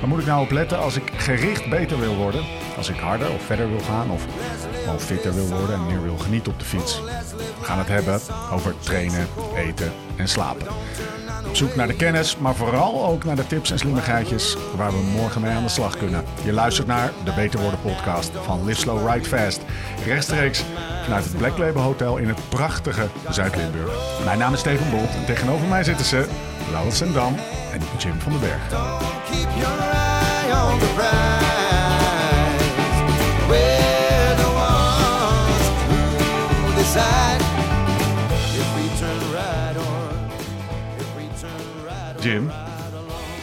Waar moet ik nou op letten als ik gericht beter wil worden? Als ik harder of verder wil gaan of gewoon fitter wil worden en meer wil genieten op de fiets? We gaan het hebben over trainen, eten en slapen. Op zoek naar de kennis, maar vooral ook naar de tips en slimmigheidjes waar we morgen mee aan de slag kunnen. Je luistert naar de Beter Worden podcast van Live Slow Ride Fast. Rechtstreeks vanuit het Black Label Hotel in het prachtige Zuid-Limburg. Mijn naam is Steven Bolt en tegenover mij zitten ze Laurens Sendam en Jim van den Berg. Jim,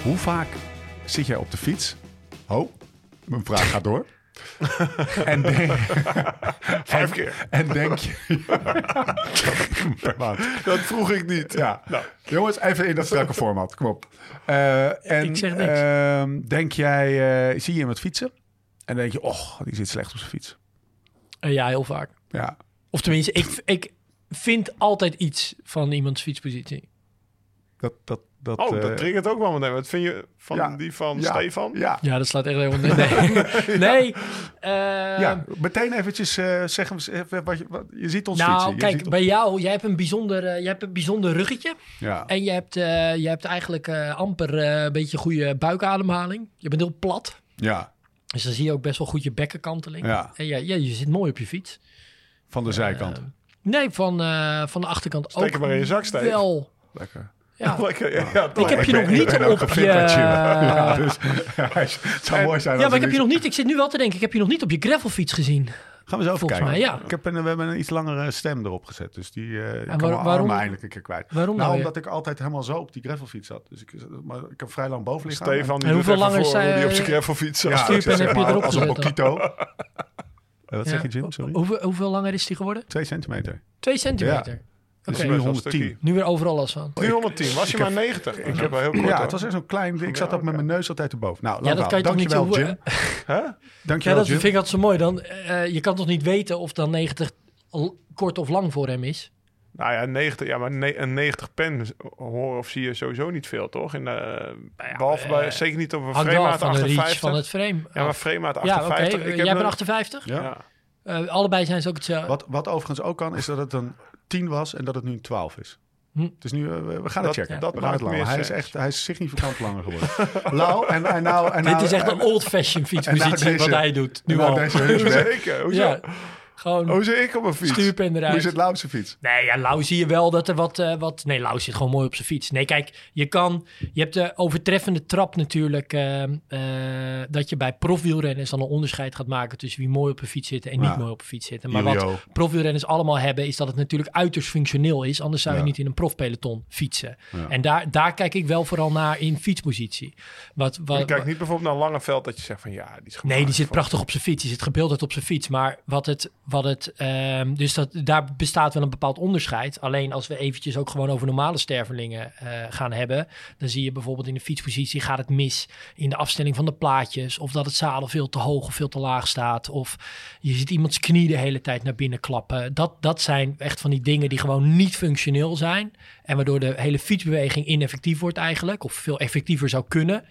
hoe vaak zit jij op de fiets? Oh, mijn vraag gaat door. en denk, Vijf keer. En denk je... Dat vroeg ik niet. Ja. Jongens, even in dat strakke format. Kom op. Eh, en, Ik zeg niks. ehm, denk jij, eh, zie je iemand fietsen? En dan denk je, oh, die zit slecht op zijn fiets. Eh, ja, heel vaak. Ja. Of tenminste, ik, ik vind altijd iets van iemands fietspositie. Dat, dat, dat, Oh, eh, dat triggert ook wel meteen. Wat vind je van ja. die van ja, Stefan? Ja. Ja, dat slaat echt helemaal... Nee, nee. nee. eh, Ja, meteen eventjes eh, zeggen we even wat je, wat, je ziet ons nou, fietsen. Kijk, ziet ons- bij jou, jij hebt een bijzonder, eh, jij hebt een bijzonder ruggetje. ja. En je hebt, eh, je hebt eigenlijk eh, amper eh, een beetje goede buikademhaling. Je bent heel plat. ja, Dus dan zie je ook best wel goed je bekkenkanteling. Ja. En ja, ja, je zit mooi op je fiets. van de zijkant. Nee, van, eh, van de achterkant Steek ook hem maar in je zak, Steve. wel. Lekker. Ja. Ik heb je nog ben- niet op gefit je... Ja, dus, ja, het zou mooi zijn Ja, maar ik heb we je nog niet... Ik zit nu wel te denken, ik heb je nog niet op je gravelfiets gezien. Gaan we zo even Volgens kijken. mij, ja. Ik heb een, we hebben een iets langere stem erop gezet. Dus die eh ik kan waar- mijn waarom- armen eindelijk een keer kwijt. Waarom nou, nou omdat ik altijd helemaal zo op die gravelfiets zat. Dus ik, maar ik heb vrij lang boven liggen. Stefan, die En doet hoeveel even langer voor zij- die op zijn gravelfiets zat. Ja, zeg heb je erop Als een. Eh, Wat zeg je, Jim? Sorry? Hoeveel, hoeveel langer is die geworden? Twee centimeter. Twee centimeter. Dus nu best wel 110. stukje. Nu weer overal last van. 310, was je maar 90? Ik heb wel heel kort. Ja, hoor. het was echt zo'n klein... Ik zat Ja, ook met mijn neus altijd erboven. Nou, Ja, dat kan je toch niet dankjewel, zo... Jim. Hè? Ja, Dankjewel, dat Jim. vind ik altijd zo mooi. Dan, eh, je kan toch niet weten of dan 90 al kort of lang voor hem is? Nou ja, 90, ja, maar een 90 pen horen of zie je sowieso niet veel, toch? In, de behalve bij, eh, zeker niet op een wel frame reach 58. van het frame. Ja, maar frame Ja, oké. 58. Jij Ik heb bent een- 58? Ja. Ja. Eh, allebei zijn ze ook hetzelfde. Wat, wat overigens ook kan, is dat het een 10 was en dat het nu een 12 is. Hm. Dus nu, eh, we we gaan Dat- het checken. dat we gaan het langer. Hij is echt, hij is significant langer geworden. Lau, en, en nou... En nou Dit is echt en- een old-fashioned nou deze- wat hij doet. Nu nou al. zeker? Hoezo? Ja, gewoon Hoe zit ik op een fiets? stuurpen Hoe eruit. zit Lau op zijn fiets? Nee, ja, Lau zie je wel dat er wat, eh, wat... Nee, Lau zit gewoon mooi op zijn fiets. Nee, kijk, je kan... Je hebt de overtreffende trap natuurlijk... eh, eh, dat je bij profwielrenners dan een onderscheid gaat maken... tussen wie mooi op een fiets zitten en Ja. niet mooi op een fiets zitten. Maar Julio. wat profwielrenners allemaal hebben... is dat het natuurlijk uiterst functioneel is. Anders zou je niet in een profpeloton fietsen. Ja. En daar, daar kijk ik wel vooral naar in fietspositie. Wat, wat, Je kijkt niet bijvoorbeeld naar een lange veld dat je zegt van ja, die is Nee, die zit prachtig op zijn fiets. Die zit gebeelderd op zijn fiets. Maar wat het, wat het ehm, dus dat, daar bestaat wel een bepaald onderscheid. Alleen als we eventjes ook gewoon over normale stervelingen eh, gaan hebben, dan zie je bijvoorbeeld in de fietspositie gaat het mis in de afstelling van de plaatjes, of dat het zadel veel te hoog of veel te laag staat, of je ziet iemands knie de hele tijd naar binnen klappen. Dat, dat zijn echt van die dingen die gewoon niet functioneel zijn en waardoor de hele fietsbeweging ineffectief wordt eigenlijk, of veel effectiever zou kunnen.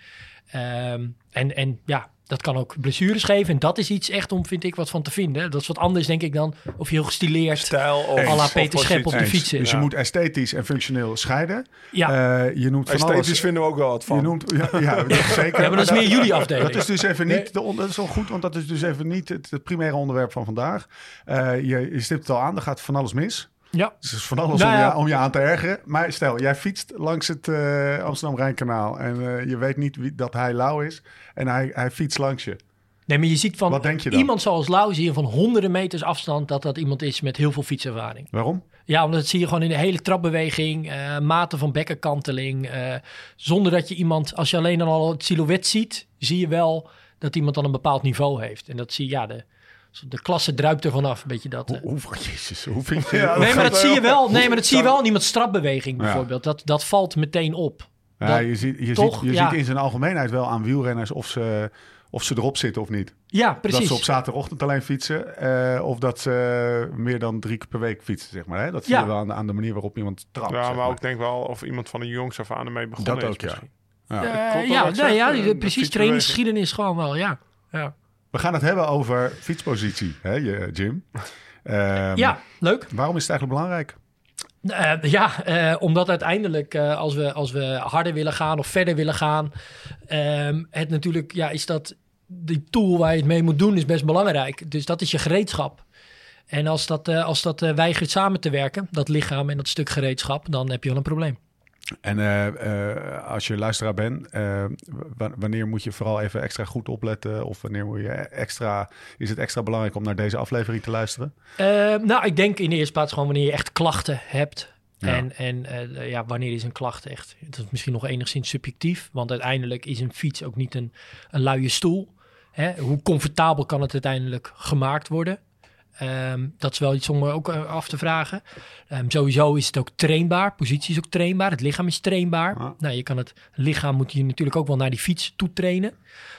Ehm, en, en ja, dat kan ook blessures geven. En dat is iets echt om, vind ik, wat van te vinden. Dat is wat anders, denk ik, dan of je heel gestileerd... stijl of, à la Peter Schep op de fiets. Dus je moet esthetisch en functioneel scheiden. Ja. Eh, je noemt van Esthetisch alles... vinden we ook wel wat van. Je noemt, ja, ja, zeker. Ja, maar dat is meer jullie afdeling. Dat is dus even niet, de on- dat is wel goed, want dat is dus even niet het, het primaire onderwerp van vandaag. Eh, je, je stipt het al aan, er gaat van alles mis. Ja. Dus is van alles Nou om, ja. je, om je aan te ergeren. Maar stel, jij fietst langs het eh, Amsterdam-Rijnkanaal en eh, je weet niet wie, dat hij lauw is en hij, hij fietst langs je. Nee, maar je ziet van Wat denk je dan? iemand zoals Lau zie je van honderden meters afstand dat dat iemand is met heel veel fietservaring. Waarom? Ja, omdat dat zie je gewoon in de hele trapbeweging, eh mate van bekkenkanteling. zonder dat je iemand, als je alleen dan al het silhouet ziet, zie je wel dat iemand dan een bepaald niveau heeft. En dat zie je, ja, de, de klasse druipt er vanaf, een beetje dat. Hoe, hoe, jezus, hoe vind je... Ja, Nee, maar dat zie je wel. Nee, maar dat zie je wel in iemands strapbeweging Ja. bijvoorbeeld. Dat, dat valt meteen op. Ja, Dat- je ziet, je, toch, ziet, je ja. ziet in zijn algemeenheid wel aan wielrenners of ze, of ze erop zitten of niet. Ja, Dat precies. ze op zaterdagochtend alleen fietsen eh, of dat ze meer dan drie keer per week fietsen, zeg maar. Hè? Dat zie Ja. je wel aan, aan de manier waarop iemand trapt. Ja, zeg maar ook denk wel of iemand van de jongs af aan ermee begonnen Dat is ook, ja. misschien. Ja. Klopt ja, dat nee, ja, Eh, precies. Trainingsgeschiedenis gewoon wel, ja. Ja, We gaan het hebben over fietspositie, hè, Jim. Ehm, ja leuk. Waarom is het eigenlijk belangrijk? Eh, ja, eh, omdat uiteindelijk eh, als, we, als we harder willen gaan of verder willen gaan, ehm, het natuurlijk, ja, is dat die tool waar je het mee moet doen is best belangrijk. Dus dat is je gereedschap. En als dat, als dat weigert samen te werken, dat lichaam en dat stuk gereedschap, dan heb je wel een probleem. En eh, eh, als je luisteraar bent, eh, wa- wanneer moet je vooral even extra goed opletten? Of wanneer moet je extra, is het extra belangrijk om naar deze aflevering te luisteren? Nou, ik denk in de eerste plaats gewoon wanneer je echt klachten hebt. Ja. En, en ja, wanneer is een klacht echt? Dat is misschien nog enigszins subjectief. Want uiteindelijk is een fiets ook niet een, een luie stoel. Hè? Hoe comfortabel kan het uiteindelijk gemaakt worden? Ehm, dat is wel iets om ook eh, af te vragen. Ehm, sowieso is het ook trainbaar. Positie is ook trainbaar. Het lichaam is trainbaar. Ja. Nou, je kan het lichaam moet je natuurlijk ook wel naar die fiets toe trainen.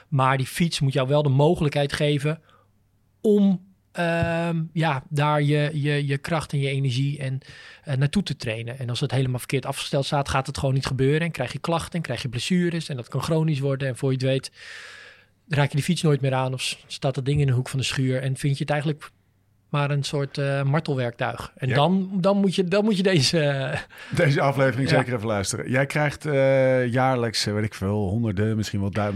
Maar die fiets moet jou wel de mogelijkheid geven om ehm, ja, daar je, je, je kracht en je energie en, eh, naartoe te trainen. En als het helemaal verkeerd afgesteld staat, gaat het gewoon niet gebeuren. En krijg je klachten, en krijg je blessures en dat kan chronisch worden. En voor je het weet, raak je die fiets nooit meer aan of staat dat ding in de hoek van de schuur en vind je het eigenlijk maar een soort eh, martelwerktuig. En Ja. dan, dan, moet je, dan moet je deze... eh, Deze aflevering Ja. zeker even luisteren. Jij krijgt eh, jaarlijks, weet ik veel, honderden, misschien wel eh,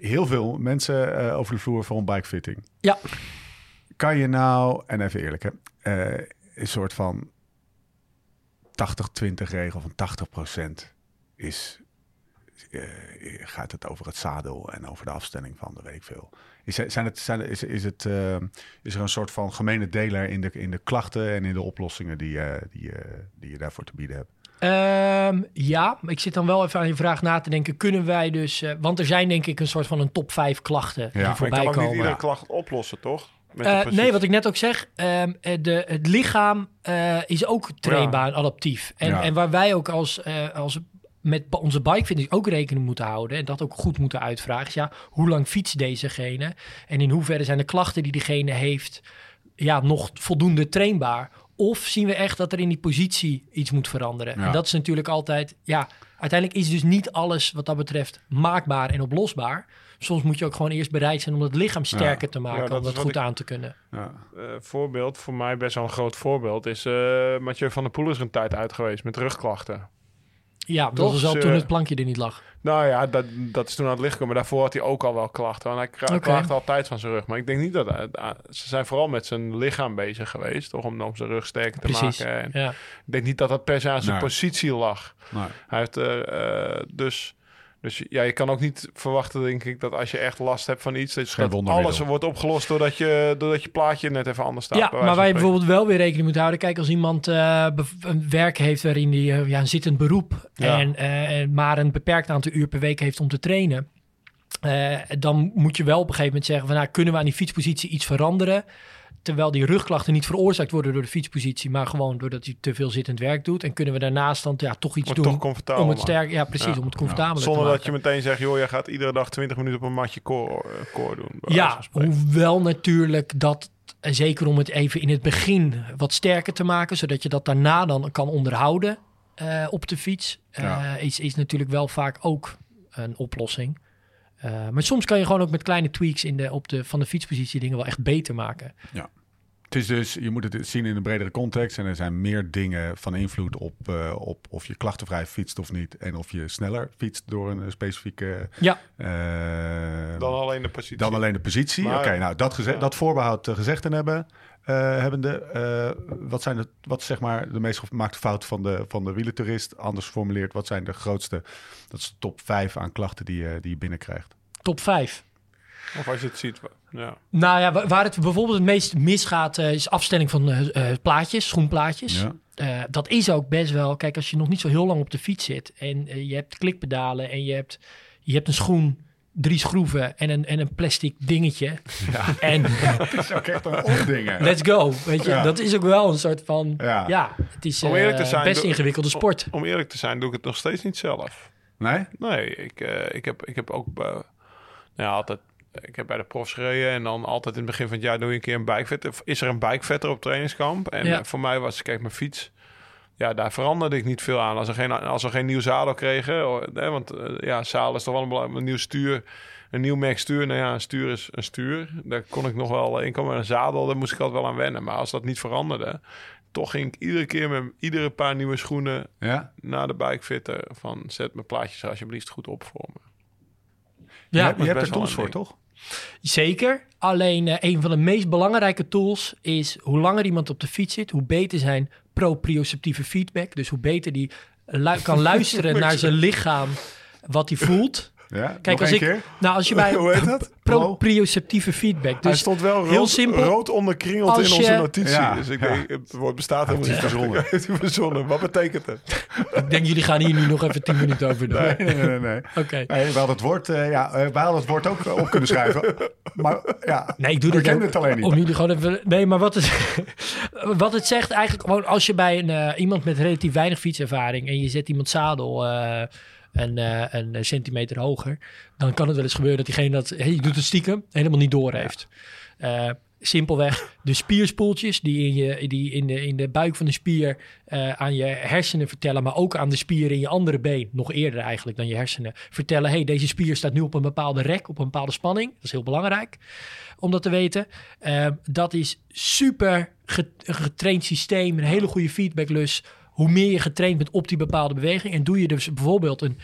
heel veel mensen over de vloer voor een bikefitting. ja, Kan je nou, en even eerlijk hè, een soort van 80-20 regel van 80% is, gaat het over het zadel en over de afstelling van de weet ik veel. Is, er- zijn het, zijn, is, is, het, eh, is er een soort van gemene deler in de, in de klachten en in de oplossingen die, eh, die, eh, die je daarvoor te bieden hebt? Ehm, ja, ik zit dan wel even aan je vraag na te denken. Kunnen wij dus... eh, want er zijn denk ik een soort van een top 5 klachten die voorbij kan ook niet komen. iedere klacht oplossen, toch? Nee, wat ik net ook zeg, ehm, eh, de, het lichaam is ook trainbaar en adaptief. En, Ja. en waar wij ook als, als met onze bikefitness ook rekening moeten houden en dat ook goed moeten uitvragen, is ja, hoe lang fietst dezegene en in hoeverre zijn de klachten die diegene heeft ja, nog voldoende trainbaar? Of zien we echt dat er in die positie iets moet veranderen? Ja. En dat is natuurlijk altijd, ja, uiteindelijk is dus niet alles wat dat betreft maakbaar en oplosbaar. Soms moet je ook gewoon eerst bereid zijn om het lichaam sterker te maken, Ja, dat om dat goed ik- aan te kunnen. Ja. Eh, voorbeeld, voor mij best wel een groot voorbeeld, is eh Mathieu van der Poel is er een tijd uit geweest met rugklachten. Ja, dat Toch? was wel Ze- toen het plankje er niet lag. Nou ja, dat, dat is toen aan het licht gekomen. Daarvoor had hij ook al wel klachten. Want hij klaagde altijd van zijn rug. Maar ik denk niet dat... hij- ze zijn vooral met zijn lichaam bezig geweest. Toch? Om, om zijn rug sterker te Precies. maken. En Ja. ik denk niet dat dat per se aan zijn Nee. positie lag. Nee. Hij heeft eh, dus... Dus ja, je kan ook niet verwachten, denk ik, dat als je echt last hebt van iets, dat, dat alles wordt opgelost doordat je, doordat je plaatje net even anders staat. ja, maar waar je spreken. bijvoorbeeld wel weer rekening moet houden. Kijk, als iemand eh, een werk heeft waarin hij eh, ja, een zittend beroep... Ja. En, eh, en maar een beperkt aantal uur per week heeft om te trainen... eh, dan moet je wel op een gegeven moment zeggen... Van, nou, kunnen we aan die fietspositie iets veranderen... Terwijl die rugklachten niet veroorzaakt worden door de fietspositie... maar gewoon doordat hij te veel zittend werk doet. En kunnen we daarnaast dan ja, toch iets doen toch om het sterk... Ja, precies, Ja. om het comfortabeler Zonder te dat je meteen zegt, joh, jij gaat iedere dag 20 minuten op een matje core, eh, core doen. Ja, hoewel natuurlijk dat, en zeker om het even in het begin wat sterker te maken, zodat je dat daarna dan kan onderhouden eh, op de fiets, eh, Ja. is, is natuurlijk wel vaak ook een oplossing. Eh, maar soms kan je gewoon ook met kleine tweaks in de, op de, van de fietspositie dingen wel echt beter maken. Het is dus, je moet het zien in een bredere context. En er zijn meer dingen van invloed op, eh, op of je klachtenvrij fietst of niet. En of je sneller fietst door een eh, specifieke... Ja, Dan alleen de positie. dan alleen de positie. Oké, nou dat, geze- Ja. dat voorbehoud eh, gezegd te hebben. Eh hebbende, eh, wat zijn de, wat is zeg maar de meest gemaakte fout van de, van de wielentourist? Anders geformuleerd, wat zijn de grootste, dat is de top 5 aan klachten die je, die je binnenkrijgt? top 5. Of als je het ziet. Ja. Nou ja, wa- waar het bijvoorbeeld het meest misgaat, eh, is afstelling van eh, eh, plaatjes, schoenplaatjes. Ja. Eh, dat is ook best wel, kijk, als je nog niet zo heel lang op de fiets zit en eh, je hebt klikpedalen en je hebt, je hebt een schoen, drie schroeven en een, en een plastic dingetje. En Het is ook echt een onding. hè. let's go. Weet je, Ja. dat is ook wel een soort van, Ja. ja, het is Om eerlijk te eh, zijn, best doe- ingewikkelde sport. Om eerlijk te zijn doe ik het nog steeds niet zelf. Nee? Nee, ik, eh, ik, heb, ik heb ook eh, nou ja, altijd... Ik heb bij de profs gereden en dan altijd in het begin van het jaar doe je een keer een bikevetter. Is er een bikevetter op trainingskamp? En Ja. voor mij was, kijk, mijn fiets... Ja, daar veranderde ik niet veel aan. Als, er geen, als we geen nieuw zadel kregen... oh, nee, want eh, ja, zadel is toch wel een belangrijk... Een nieuw stuur, een nieuw merk stuur. Nou ja, een stuur is een stuur. Daar kon ik nog wel in komen. Een zadel, daar moest ik altijd wel aan wennen. Maar als dat niet veranderde... Toch ging ik iedere keer met iedere paar nieuwe schoenen Ja? naar de bikefitter van zet mijn plaatjes alsjeblieft goed op voor me. je Ja, hebt, je hebt er tools voor, toch? Zeker. Alleen eh, een van de meest belangrijke tools is hoe langer iemand op de fiets zit, hoe beter zijn proprioceptieve feedback. Dus hoe beter die lu- kan luisteren naar zijn lichaam, wat hij voelt. Ja? Kijk, Nog als één ik. keer? Nou, als je bij Hoe heet dat? proprioceptieve feedback. Hij Dus stond wel heel rood, simpel. rood onderkringeld Als in onze je- notitie. Ja, dus ik ja. denk, het woord bestaat helemaal niet. verzonnen. Verzonnen. Wat betekent het? ik denk, jullie gaan hier nu nog even 10 minuten over doen. Nee, nee, nee. nee. Oké. Nee, we hadden het woord, eh, ja, eh, we hadden het woord ook op kunnen schrijven. Maar ja, Nee, ik doe we dit kennen ook het alleen niet. Om jullie gewoon even. Nee, maar wat het, wat het zegt eigenlijk gewoon als je bij een, eh, iemand met relatief weinig fietservaring en je zet iemand zadel eh, een, eh, een centimeter hoger, dan kan het wel eens gebeuren dat diegene dat, hey, je doet het stiekem, helemaal niet door heeft. Eh, simpelweg de spierspoeltjes die in, je, die in, de, in de buik van de spier eh, aan je hersenen vertellen, maar ook aan de spieren in je andere been, nog eerder eigenlijk dan je hersenen, vertellen, hey, deze spier staat nu op een bepaalde rek, op een bepaalde spanning. Dat is heel belangrijk om dat te weten. Eh, dat is super getraind systeem, een hele goede feedbacklus. Hoe meer je getraind bent op die bepaalde beweging. En doe je dus bijvoorbeeld een,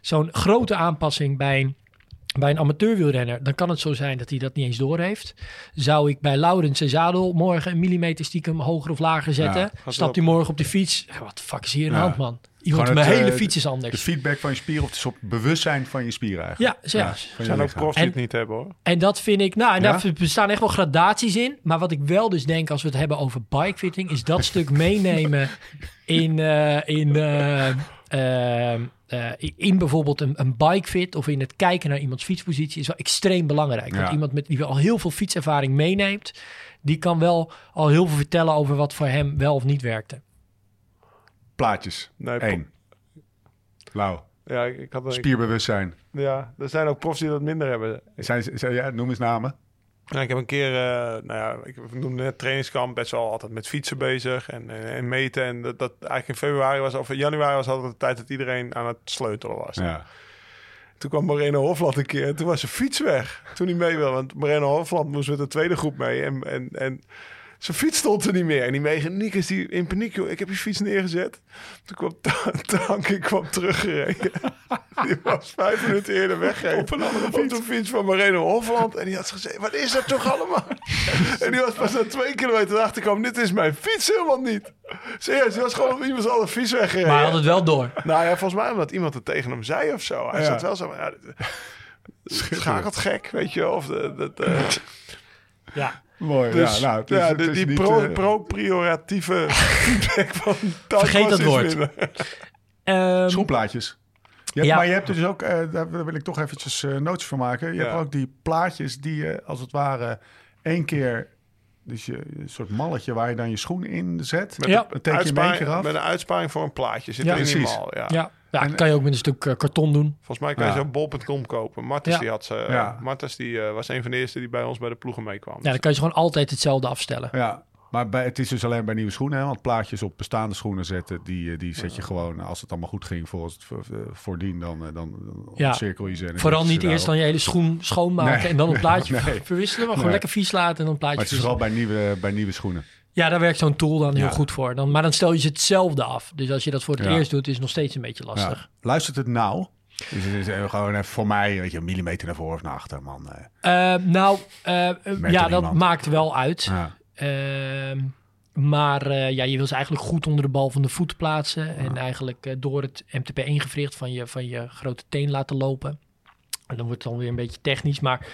zo'n grote aanpassing bij een, bij een amateurwielrenner, dan kan het zo zijn dat hij dat niet eens doorheeft. Zou ik bij Laurens zijn zadel morgen een millimeter stiekem hoger of lager zetten, Ja, stapt hij morgen op de fiets. Ja, Wat de fuck is hier aan de Ja. hand, man? Iemand, mijn hele eh, fiets is De anders. feedback van je spieren of het is op bewustzijn van je spieren eigenlijk. Ja, ja. je Er zijn ook profs die het niet hebben hoor. En dat vind ik, nou, en Ja? daar bestaan echt wel gradaties in. Maar wat ik wel dus denk als we het hebben over bikefitting, is dat stuk meenemen in, eh, in, eh, eh, in bijvoorbeeld een, een bikefit of in het kijken naar iemands fietspositie is wel extreem belangrijk. Ja. Want iemand met, die al heel veel fietservaring meeneemt, die kan wel al heel veel vertellen over wat voor hem wel of niet werkte. Plaatjes. Nee, Eén. Lau. Ja, ik, ik had een, Spierbewustzijn. ja, er zijn ook profs die dat minder hebben. Zijn, zijn, ja, noem eens namen. Ja, ik heb een keer, eh, nou ja, ik noemde net trainingskamp, best wel altijd met fietsen bezig en, en, en meten. En dat, dat eigenlijk in februari was, of in januari was altijd de tijd dat iedereen aan het sleutelen was. Ja. Toen kwam Moreno Hofland een keer en toen was zijn fiets weg. Toen hij mee wilde, want Moreno Hofland moest met de tweede groep mee. En, en, en zijn fiets stond er niet meer. En die mechaniek is die in paniek, joh, ik heb je fiets neergezet. Toen kwam Ta- Tank, ik kwam teruggereden. die was vijf minuten eerder weggereden. Op een andere fiets. Op de fiets van Moreno Hofland. En die had gezegd, wat is dat toch allemaal? en die was pas na twee kilometer achterkwam, dit is mijn fiets helemaal niet. Serieus, die was gewoon op iemands andere fiets weggereden. Maar hij had het wel door. Nou ja, volgens mij omdat iemand het tegen hem zei of zo. Hij Ja. zat wel zo van, ja, dit- schakelt gek, weet je wel. Of de, dat, eh, Ja. Mooi. dus, ja, nou, het is- ja, het de- is die niet, pro, eh, pro-prioratieve feedback van Vergeet dat woord. Ehm, Schoenplaatjes. Je hebt, Ja. Maar je hebt dus ook, eh, daar wil ik toch eventjes eh nootjes van maken. Je Ja. hebt ook die plaatjes die je als het ware één keer, dus je, een soort malletje waar je dan je schoen in zet. Met Ja. een één uitsparing- keer af. Met een uitsparing voor een plaatje. Zit Ja, er in die precies. mal, ja. Ja, En- kan je ook met een stuk eh, karton doen. Volgens mij kan je Ja. zo bol.com kopen. Martens, Ja. die had ze, Ja. Martens die, eh, was een van de eerste die bij ons bij de ploegen meekwam. Ja, dan kan je ze gewoon altijd hetzelfde afstellen. Ja, maar bij, het is dus alleen bij nieuwe schoenen. Hè? Want plaatjes op bestaande schoenen zetten, die, eh, die zet je gewoon, als het allemaal goed ging volgens het vo- eh, voordien, dan, eh, dan, dan Ja. ontcirkel je ze. Vooral je niet eerst dan je hele schoen schoonmaken Nee. en dan een plaatje Nee. verwisselen. Maar gewoon Nee. lekker vies laten en dan een plaatje Maar het is vooral bij nieuwe, bij nieuwe schoenen. Ja, daar werkt zo'n tool dan heel Ja. goed voor. Dan, maar dan stel je ze hetzelfde af. Dus als je dat voor het Ja. eerst doet, is het nog steeds een beetje lastig. Ja. Luistert het nou? Dus het is eh, gewoon even voor mij, weet je, een millimeter naar voren of naar achter, man. eh. Eh, nou, eh, eh, ja, dat maakt wel uit. Ehm, maar eh, ja, je wil ze eigenlijk goed onder de bal van de voet plaatsen. En eigenlijk eh, door het MTP-ingewricht van je, van je grote teen laten lopen. En dan wordt het dan weer een beetje technisch. Maar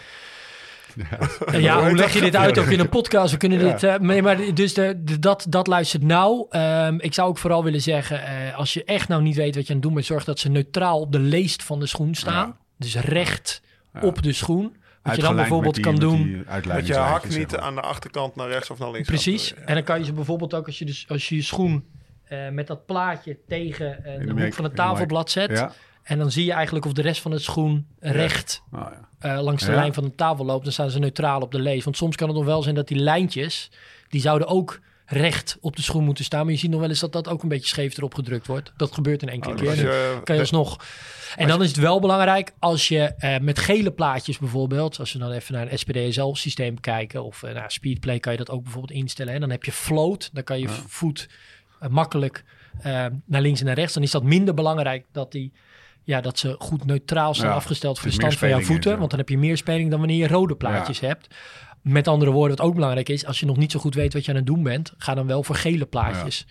Eh, ja, hoe leg je dit uit ook in een podcast? We kunnen Ja. dit. eh, nee, maar dus de, de- dat, dat luistert nauw. Ehm, ik zou ook vooral willen zeggen: eh, als je echt nou niet weet wat je aan het doen bent, zorg dat ze neutraal op de leest van de schoen staan. Ja. Dus recht Ja. op de schoen. Wat je dan bijvoorbeeld kan doen. Dat je hak zeg niet maar. aan de achterkant naar rechts of naar links Precies. En dan kan je ze bijvoorbeeld ook als je, dus, als je je schoen eh, met dat plaatje tegen eh, de hoek van het tafelblad zet. En dan zie je eigenlijk of de rest van het schoen recht Oh, ja. eh, langs de Ja. lijn van de tafel loopt. Dan staan ze neutraal op de lees. Want soms kan het nog wel zijn dat die lijntjes, die zouden ook recht op de schoen moeten staan. Maar je ziet nog wel eens dat dat ook een beetje scheef erop gedrukt wordt. Dat gebeurt een enkele Oh, keer. Dan je, kan je alsnog. En dan is het wel belangrijk als je eh, met gele plaatjes bijvoorbeeld, als we dan even naar een SPDSL-systeem kijken of uh, naar Speedplay, kan je dat ook bijvoorbeeld instellen. En dan heb je float, dan kan je voet eh, makkelijk eh, naar links en naar rechts. Dan is dat minder belangrijk dat die. Ja, dat ze goed neutraal staan Ja, afgesteld voor dus de stand van jouw voeten. Want dan heb je meer speling dan wanneer je rode plaatjes hebt. Met andere woorden, wat ook belangrijk is, als je nog niet zo goed weet wat je aan het doen bent, ga dan wel voor gele plaatjes.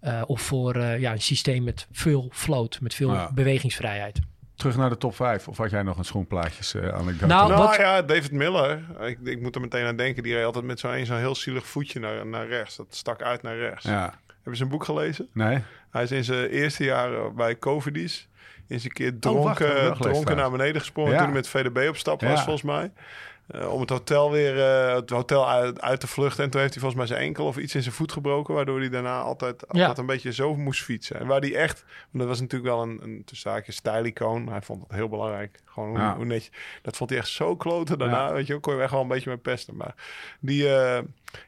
Eh, of voor eh, ja, een systeem met veel float, met veel Ja. bewegingsvrijheid. Terug naar de top 5. Of had jij nog een schoenplaatjes eh anekdote? Nou, nou wat- ja, David Miller. Ik, ik moet er meteen aan denken. Die reed altijd met zo'n een zo'n heel zielig voetje naar, naar rechts. Dat stak uit naar rechts. ja. Heb je zijn boek gelezen? Nee? Hij is in zijn eerste jaar bij Covidis. Is een keer Oh, wacht, dronken, dronken naar beneden gesprongen. Ja. Toen hij met VDB op stap was, Ja. volgens mij. Eh, om het hotel weer eh, het hotel uit, uit te vluchten. En toen heeft hij volgens mij zijn enkel of iets in zijn voet gebroken. Waardoor hij daarna altijd, Ja. altijd een beetje zo moest fietsen. En waar hij echt... Want dat was natuurlijk wel een, een haakjes stijlicoon. Maar hij vond het heel belangrijk. Gewoon hoe, hoe netjes... Dat vond hij echt zo kloten daarna. Weet je, ook, kon je echt wel een beetje mee pesten. Maar die... eh,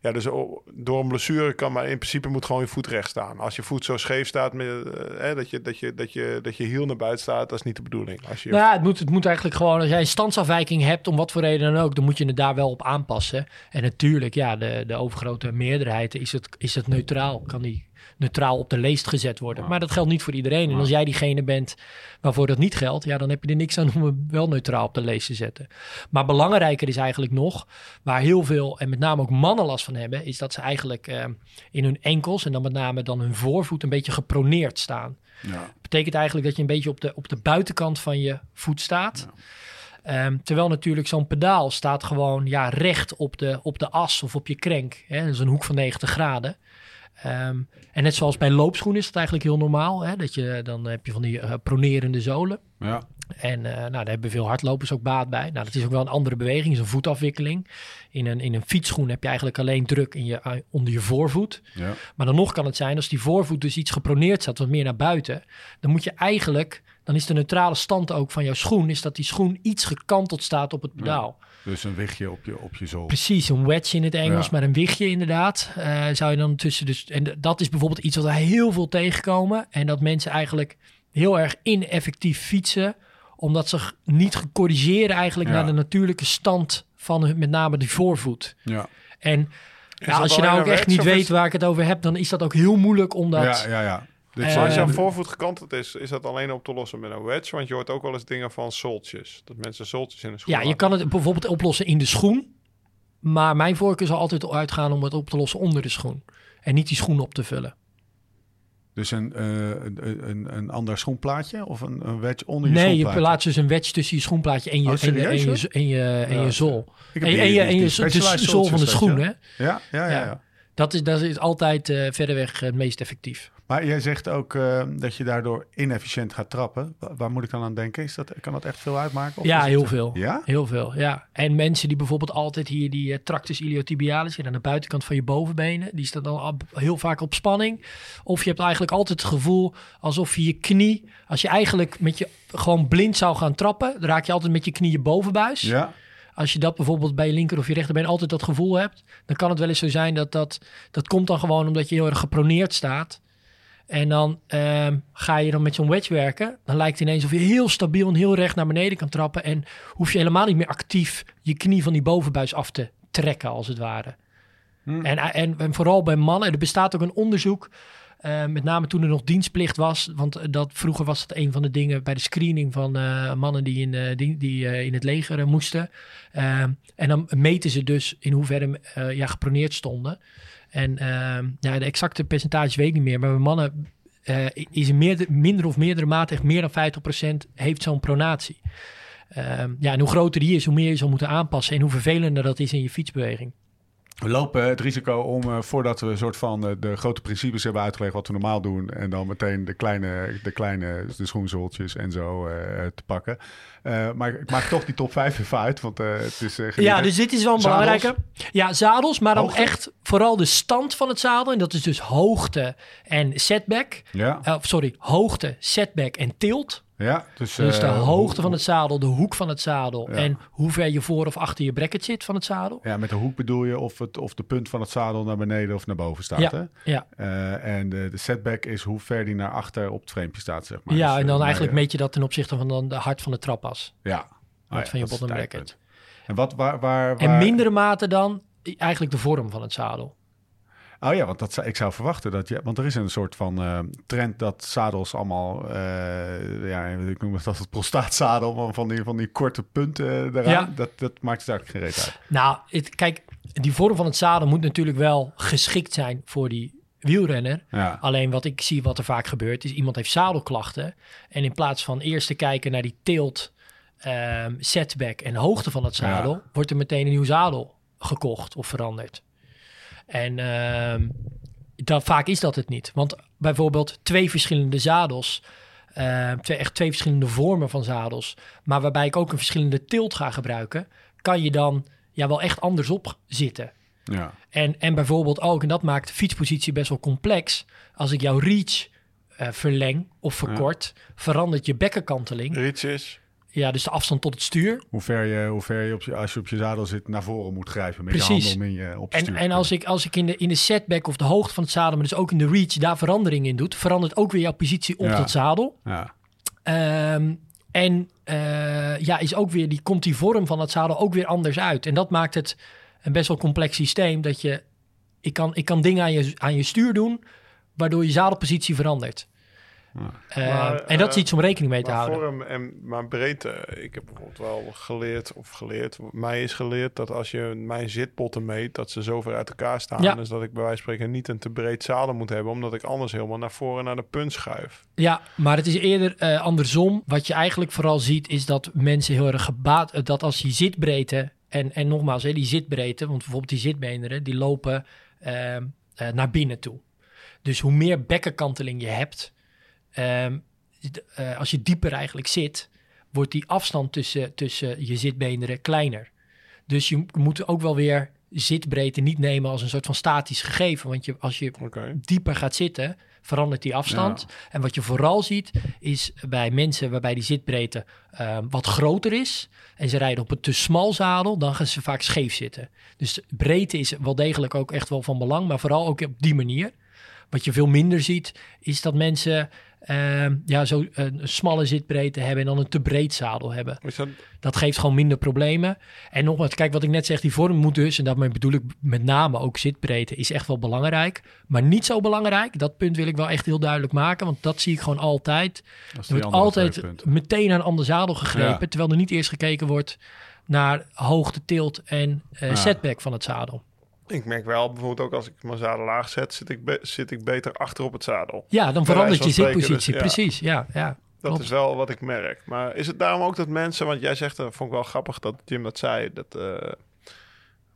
ja, dus o- door een blessure kan maar in principe moet gewoon je voet recht staan. Als je voet zo scheef staat, met, eh, dat, je, dat, je, dat, je, dat je hiel naar buiten staat, dat is niet de bedoeling. Als je, Nou, ja, het moet, het moet eigenlijk gewoon, als jij een standsafwijking hebt, om wat voor reden dan ook, dan moet je het daar wel op aanpassen. En natuurlijk, ja, de, de overgrote meerderheid is het, is het neutraal. Kan die neutraal op de leest gezet worden. Maar dat geldt niet voor iedereen. En als jij diegene bent waarvoor dat niet geldt, ja, dan heb je er niks aan om hem wel neutraal op de leest te zetten. Maar belangrijker is eigenlijk nog, waar heel veel, en met name ook mannen last van hebben, is dat ze eigenlijk eh, in hun enkels, en dan met name dan hun voorvoet, een beetje geproneerd staan Ja. betekent eigenlijk dat je een beetje op de, op de buitenkant van je voet staat. Ehm, terwijl natuurlijk zo'n pedaal staat gewoon ja, recht op de, op de as of op je krenk. Hè? Dat is een hoek van 90 graden. Ehm, en net zoals bij loopschoenen is dat eigenlijk heel normaal. Hè? Dat je, dan heb je van die eh, pronerende zolen. Ja. En eh, nou, daar hebben veel hardlopers ook baat bij. Nou, dat is ook wel een andere beweging, is een voetafwikkeling. In een, in een fietsschoen heb je eigenlijk alleen druk in je, eh, onder je voorvoet. Ja. Maar dan nog kan het zijn, als die voorvoet dus iets geproneerd staat, wat meer naar buiten, dan moet je eigenlijk, dan is de neutrale stand ook van jouw schoen, is dat die schoen iets gekanteld staat op het pedaal. Dus een wichtje op je, op je zool. Precies, een wedge in het Engels, Ja. maar een wichtje inderdaad. eh, zou je dan tussen dus, en dat is bijvoorbeeld iets wat we heel veel tegenkomen. En dat mensen eigenlijk heel erg ineffectief fietsen, omdat ze niet gecorrigeerd eigenlijk Ja. naar de natuurlijke stand van hun, met name die voorvoet. Ja. En ja, dat als je nou ook echt niet weet is- waar ik het over heb, dan is dat ook heel moeilijk omdat... ja, ja, ja. Dit zijn- als jouw de- voorvoet gekanteld is, is dat alleen op te lossen met een wedge. Want je hoort ook wel eens dingen van soltjes. Dat mensen soltjes in een schoen Ja, je kan het bijvoorbeeld oplossen in de schoen. Maar mijn voorkeur zal altijd uitgaan om het op te lossen onder de schoen. En niet die schoen op te vullen. Dus een, eh, een, een, een ander schoenplaatje of een, een wedge onder je Nee, je schoenplaatje? plaatst dus een wedge tussen je schoenplaatje en je, Oh, en je, en je, en je, en je Ja. zool. En, en je, en je, de zool van de schoen, je. hè? Ja, ja, ja. Ja. ja. Dat is, dat is altijd eh, verreweg het meest effectief. Maar jij zegt ook eh, dat je daardoor inefficiënt gaat trappen. Wa- Waar, moet ik dan aan denken? Is dat, kan dat echt veel uitmaken? Of ja, heel veel. Ja? Heel veel, ja. En mensen die bijvoorbeeld altijd hier die eh, tractus iliotibialis, aan de buitenkant van je bovenbenen, die staat dan op- heel vaak op spanning. Of je hebt eigenlijk altijd het gevoel alsof je je knie, als je eigenlijk met je gewoon blind zou gaan trappen, dan raak je altijd met je knie je bovenbuis. Ja. Als je dat bijvoorbeeld bij je linker of je rechterbeen altijd dat gevoel hebt, dan kan het wel eens zo zijn dat dat, dat komt dan gewoon omdat je heel erg geproneerd staat. En dan ehm, ga je dan met zo'n wedge werken. Dan lijkt het ineens of je heel stabiel en heel recht naar beneden kan trappen. En hoef je helemaal niet meer actief je knie van die bovenbuis af te trekken, als het ware. Hm. En, en, en vooral bij mannen, er bestaat ook een onderzoek. eh, met name toen er nog dienstplicht was. Want eh, dat, vroeger was dat een van de dingen bij de screening van eh, mannen die in, eh, die, die eh, in het leger eh, moesten. Eh, en dan meten ze dus in hoeverre eh, ja, geproneerd stonden. En eh, ja, de exacte percentage weet ik niet meer. Maar bij mannen eh, is in minder of meerdere mate meer dan 50% heeft zo'n pronatie. Ehm, ja, en hoe groter die is, hoe meer je zal moeten aanpassen en hoe vervelender dat is in je fietsbeweging. We lopen het risico om, eh, voordat we een soort van eh, de grote principes hebben uitgelegd wat we normaal doen, en dan meteen de kleine, de kleine de schoenzooltjes en zo eh, te pakken. Maar ik maak toch die top 5 even uit, want het is Ja, dus dit is wel een Zadels? belangrijke. Ja, zadels, maar dan Hoogte? echt vooral de stand van het zadel. En dat is dus hoogte en setback. Ja, sorry, hoogte, setback en tilt. Ja, dus, Dus de eh, hoogte van het zadel, de hoek van het zadel Ja. en hoe ver je voor of achter je bracket zit van het zadel. Ja, met de hoek bedoel je of, het, of de punt van het zadel naar beneden of naar boven staat. Ja, Hè? ja. Eh, en de, de setback is hoe ver die naar achter op het framepje staat, zeg maar. ja, Dus, en eh, dan maar, eigenlijk meet je dat ten opzichte van dan de hart van de trappas. Ja. Hart Ah, ja, van je is bottom bracket. En wat, waar, waar, En waar- mindere mate dan eigenlijk de vorm van het zadel. Oh ja, want dat, zou- ik zou verwachten dat je... Want er is een soort van eh, trend dat zadels allemaal... eh, ja, ik noem het dat het prostaatzadel, maar van die, van die korte punten eh, eraan. Ja. Dat, dat maakt het eigenlijk geen reet uit. Nou, het, kijk, die vorm van het zadel moet natuurlijk wel geschikt zijn voor die wielrenner. Ja. Alleen wat ik zie wat er vaak gebeurt, is iemand heeft zadelklachten. En in plaats van eerst te kijken naar die tilt, ehm, setback en hoogte van het zadel, Ja. wordt er meteen een nieuw zadel gekocht of veranderd. En ehm, dat, vaak is dat het niet. Want bijvoorbeeld twee verschillende zadels, ehm, twee, echt twee verschillende vormen van zadels, maar waarbij ik ook een verschillende tilt ga gebruiken, kan je dan ja, wel echt andersop zitten. Ja. En, en bijvoorbeeld ook, en dat maakt de fietspositie best wel complex. Als ik jouw reach eh, verleng of verkort, verandert je bekkenkanteling. Rietjes. Ja, dus de afstand tot het stuur. Hoe ver je, hoe ver je, op je als je op je zadel zit naar voren moet grijpen. Met je Precies. handen om in je, op je En, stuur te en als ik, als ik in, de, in de setback of de hoogte van het zadel, maar dus ook in de reach, daar verandering in doet, verandert ook weer jouw positie op Ja. dat zadel. Ja. Ehm, en eh, ja, is ook weer, die, komt die vorm van het zadel ook weer anders uit. En dat maakt het een best wel complex systeem. Dat je, ik kan, ik kan dingen aan je, aan je stuur doen, waardoor je zadelpositie verandert. Eh, Maar, en dat is eh, iets om rekening mee te Maar houden. vorm en maar breedte. Ik heb bijvoorbeeld wel geleerd, of geleerd, mij is geleerd dat als je mijn zitpotten meet, dat ze zo ver uit elkaar staan. Ja. Dus dat ik bij wijze van spreken niet een te breed zadel moet hebben, omdat ik anders helemaal naar voren naar de punt schuif. Ja, maar het is eerder eh, andersom. Wat je eigenlijk vooral ziet, is dat mensen heel erg gebaat... dat als je zitbreedte... En, en nogmaals, hè, die zitbreedte... want bijvoorbeeld die zitbeenderen... die lopen ehm, eh, naar binnen toe. Dus hoe meer bekkenkanteling je hebt... ehm, eh, als je dieper eigenlijk zit... wordt die afstand tussen, tussen je zitbeenderen kleiner. Dus je moet ook wel weer zitbreedte niet nemen als een soort van statisch gegeven. Want je, als je dieper gaat zitten, verandert die afstand. En wat je vooral ziet, is bij mensen waarbij die zitbreedte ehm, wat groter is. En ze rijden op een te smal zadel, dan gaan ze vaak scheef zitten. Dus breedte is wel degelijk ook echt wel van belang, maar vooral ook op die manier. Wat je veel minder ziet, is dat mensen ehm, ja, zo een smalle zitbreedte hebben en dan een te breed zadel hebben. Dat, Dat geeft gewoon minder problemen. En nogmaals, kijk wat ik net zeg, die vorm moet dus, en daarmee bedoel ik met name ook zitbreedte, is echt wel belangrijk. Maar niet zo belangrijk, dat punt wil ik wel echt heel duidelijk maken, want dat zie ik gewoon altijd. Er wordt altijd meteen naar een ander zadel gegrepen, Ja. terwijl er niet eerst gekeken wordt naar hoogte, tilt en eh, Ja. setback van het zadel. Ik merk wel, bijvoorbeeld ook als ik mijn zadel laag zet, zit ik, zit ik beter achter op het zadel. Ja, dan verandert je zitpositie. dus, ja. Precies, ja. ja Dat klopt. is wel wat ik merk. Maar is het daarom ook dat mensen, want jij zegt, dat vond ik wel grappig dat Jim dat zei, dat eh,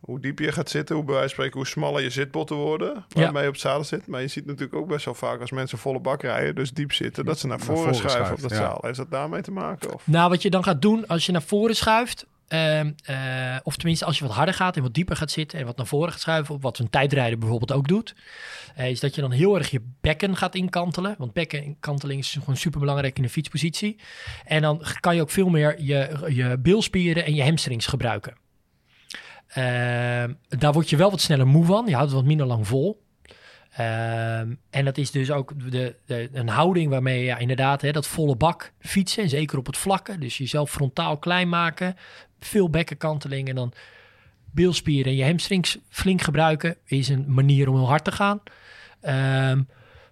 hoe dieper je gaat zitten, hoe bij wijze van spreken, hoe smaller je zitbotten worden, waarmee je op het zadel zit. Maar je ziet natuurlijk ook best wel vaak als mensen volle bak rijden, dus diep zitten, dat ze naar voren, voren schuiven op dat ja. zadel. Heeft dat daarmee te maken? Of? Nou, wat je dan gaat doen als je naar voren schuift, ehm, eh, of tenminste als je wat harder gaat en wat dieper gaat zitten en wat naar voren gaat schuiven, wat een tijdrijder bijvoorbeeld ook doet, eh, is dat je dan heel erg je bekken gaat inkantelen. Want bekkenkanteling is gewoon super belangrijk in de fietspositie. En dan kan je ook veel meer je, je bilspieren en je hamstrings gebruiken. Ehm, daar word je wel wat sneller moe van. Je houdt het wat minder lang vol. Ehm, en dat is dus ook de, de, een houding waarmee je ja, inderdaad hè, dat volle bak fietsen. En zeker op het vlakke. Dus jezelf frontaal klein maken. Veel bekkenkanteling en dan bilspieren en je hamstrings flink gebruiken. Is een manier om heel hard te gaan. Ehm,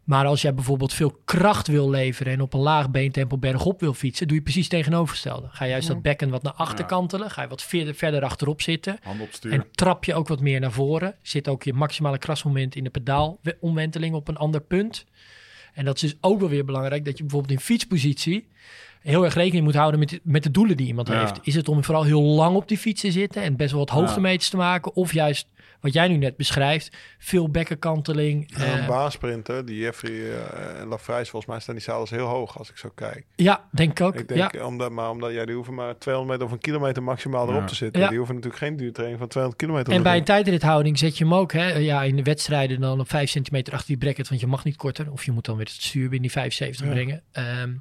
maar als jij bijvoorbeeld veel kracht wil leveren en op een laag beentempo bergop wil fietsen, doe je precies het tegenovergestelde. Ga juist dat bekken wat naar achter kantelen, ga je wat verder, verder achterop zitten. En trap je ook wat meer naar voren. Zit ook je maximale krasmoment in de pedaalomwenteling op een ander punt. En dat is dus ook wel weer belangrijk dat je bijvoorbeeld in fietspositie heel erg rekening moet houden met, de- met de doelen die iemand Ja. heeft. Is het om vooral heel lang op die fiets te zitten en best wel wat hoogtemeters te maken? Of juist, wat jij nu net beschrijft, veel bekkenkanteling. Ja, een baansprinter, die Jeffrey eh, en Lafrijs, volgens mij staan die zadels heel hoog als ik zo kijk. ja, denk ik ook. Ik denk, ja. omdat, maar omdat jij die hoeven maar 200 meter of een kilometer maximaal erop te zitten. Ja. Die hoeven natuurlijk geen duurtraining van 200 kilometer En te bij een tijdrithouding zet je hem ook hè, ja, in de wedstrijden dan op 5 centimeter achter die bracket, want je mag niet korter. Of je moet dan weer het stuur binnen die 75 Ja. brengen. Ehm,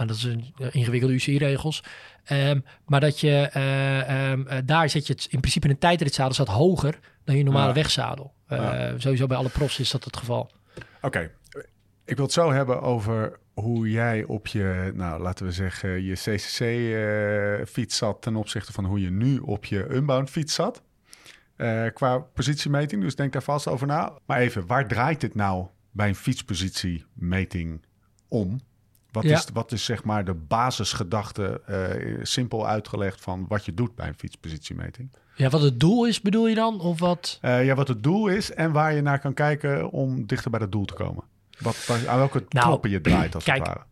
maar dat is een ingewikkelde UCI-regels. Ehm, maar dat je eh, ehm, eh, daar zet je het in principe in een tijdritzadel staat hoger dan je normale Ja. wegzadel. Eh, Ja. Sowieso bij alle profs is dat het geval. Oké, ik wil het zo hebben over hoe jij op je, nou laten we zeggen, je CCC-fiets zat ten opzichte van hoe je nu op je Unbound fiets zat. Qua positiemeting, dus denk daar vast over na. Maar even, waar draait dit nou bij een fietspositiemeting om? Wat, Ja. is, wat is zeg maar de basisgedachte, eh, simpel uitgelegd, van wat je doet bij een fietspositiemeting? Ja, wat het doel is bedoel je dan? Of wat? Eh, ja, wat het doel is en waar je naar kan kijken om dichter bij het doel te komen. Wat, aan welke Nou, knoppen je draait als kijk, het ware.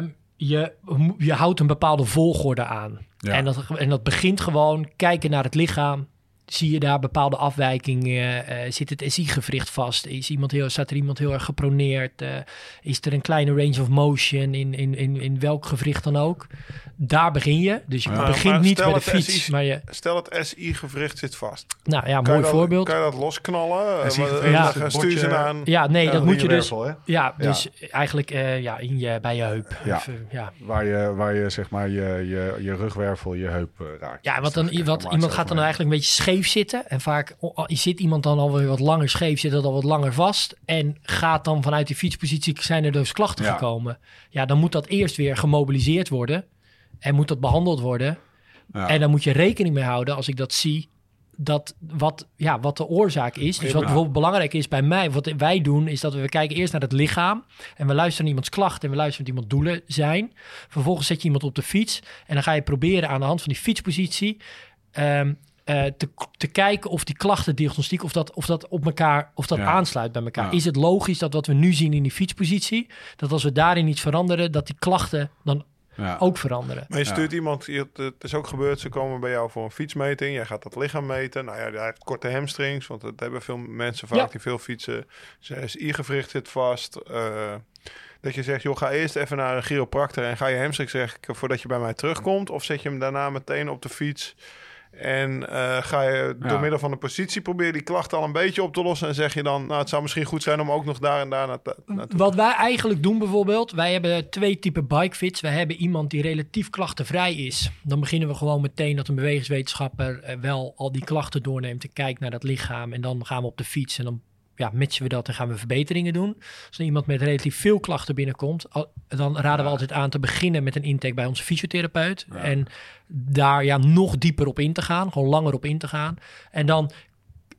Ehm, je, je houdt een bepaalde volgorde aan. Ja. En, dat, en dat begint gewoon kijken naar het lichaam. Zie je daar bepaalde afwijkingen? Eh, zit het SI-gewricht vast? Is iemand heel, staat er iemand heel erg geproneerd? Eh, is er een kleine range of motion in, in, in, in welk gewricht dan ook? Daar begin je. Dus je Ja. begint Maar niet bij de fiets. SI maar je, Stel het SI-gewricht zit vast. nou ja, mooi dat, voorbeeld. Kan je dat losknallen? Eh, Ja. eh, stuur ze aan. ja, nee, dat moet je dus. Ja, dus eigenlijk eh, ja, in je, bij je heup. Ja. Even, ja. Waar je, waar je zeg maar je, je, je rugwervel, je heup eh, raakt. Ja, wat dan, wat, iemand gaat dan eigenlijk een beetje scheef zitten. En vaak o- zit iemand dan alweer wat langer scheef, zit dat al wat langer vast. En gaat dan vanuit die fietspositie, zijn er dus klachten Ja. gekomen. Ja, dan moet dat eerst weer gemobiliseerd worden. En moet dat behandeld worden. Ja. En dan moet je rekening mee houden, als ik dat zie, dat wat, ja, wat de oorzaak is. Dus wat bijvoorbeeld belangrijk is bij mij, wat wij doen, is dat we kijken eerst naar het lichaam. En we luisteren naar iemands klachten en we luisteren wat iemand doelen zijn. Vervolgens zet je iemand op de fiets. En dan ga je proberen aan de hand van die fietspositie ehm, eh, te, te kijken of die klachtendiagnostiek, of dat, of dat op elkaar, of dat Ja. aansluit bij elkaar. Ja. Is het logisch dat wat we nu zien in die fietspositie, dat als we daarin iets veranderen, dat die klachten dan Ja. ook veranderen? Maar je Ja. stuurt iemand, het is ook gebeurd, ze komen bij jou voor een fietsmeting. Jij gaat dat lichaam meten. Nou ja, hij heeft korte hamstrings, want dat hebben veel mensen vaak Ja. die veel fietsen. Zijn SI-gewricht zit vast. eh, dat je zegt, joh, ga eerst even naar een chiropractor en ga je hamstrings rekken voordat je bij mij terugkomt. Of zet je hem daarna meteen op de fiets en eh, ga je Ja. door middel van de positie proberen die klachten al een beetje op te lossen. En zeg je dan, nou, het zou misschien goed zijn om ook nog daar en daar naartoe naartoe Wat wij eigenlijk doen bijvoorbeeld, wij hebben twee typen bikefits. Wij hebben iemand die relatief klachtenvrij is. Dan beginnen we gewoon meteen dat een bewegingswetenschapper eh, wel al die klachten doorneemt en kijkt naar dat lichaam. En dan gaan we op de fiets en dan ja, matchen we dat en gaan we verbeteringen doen. Als er iemand met relatief veel klachten binnenkomt, al- dan raden we altijd aan te beginnen met een intake bij onze fysiotherapeut. En daar ja, nog dieper op in te gaan, gewoon langer op in te gaan. En dan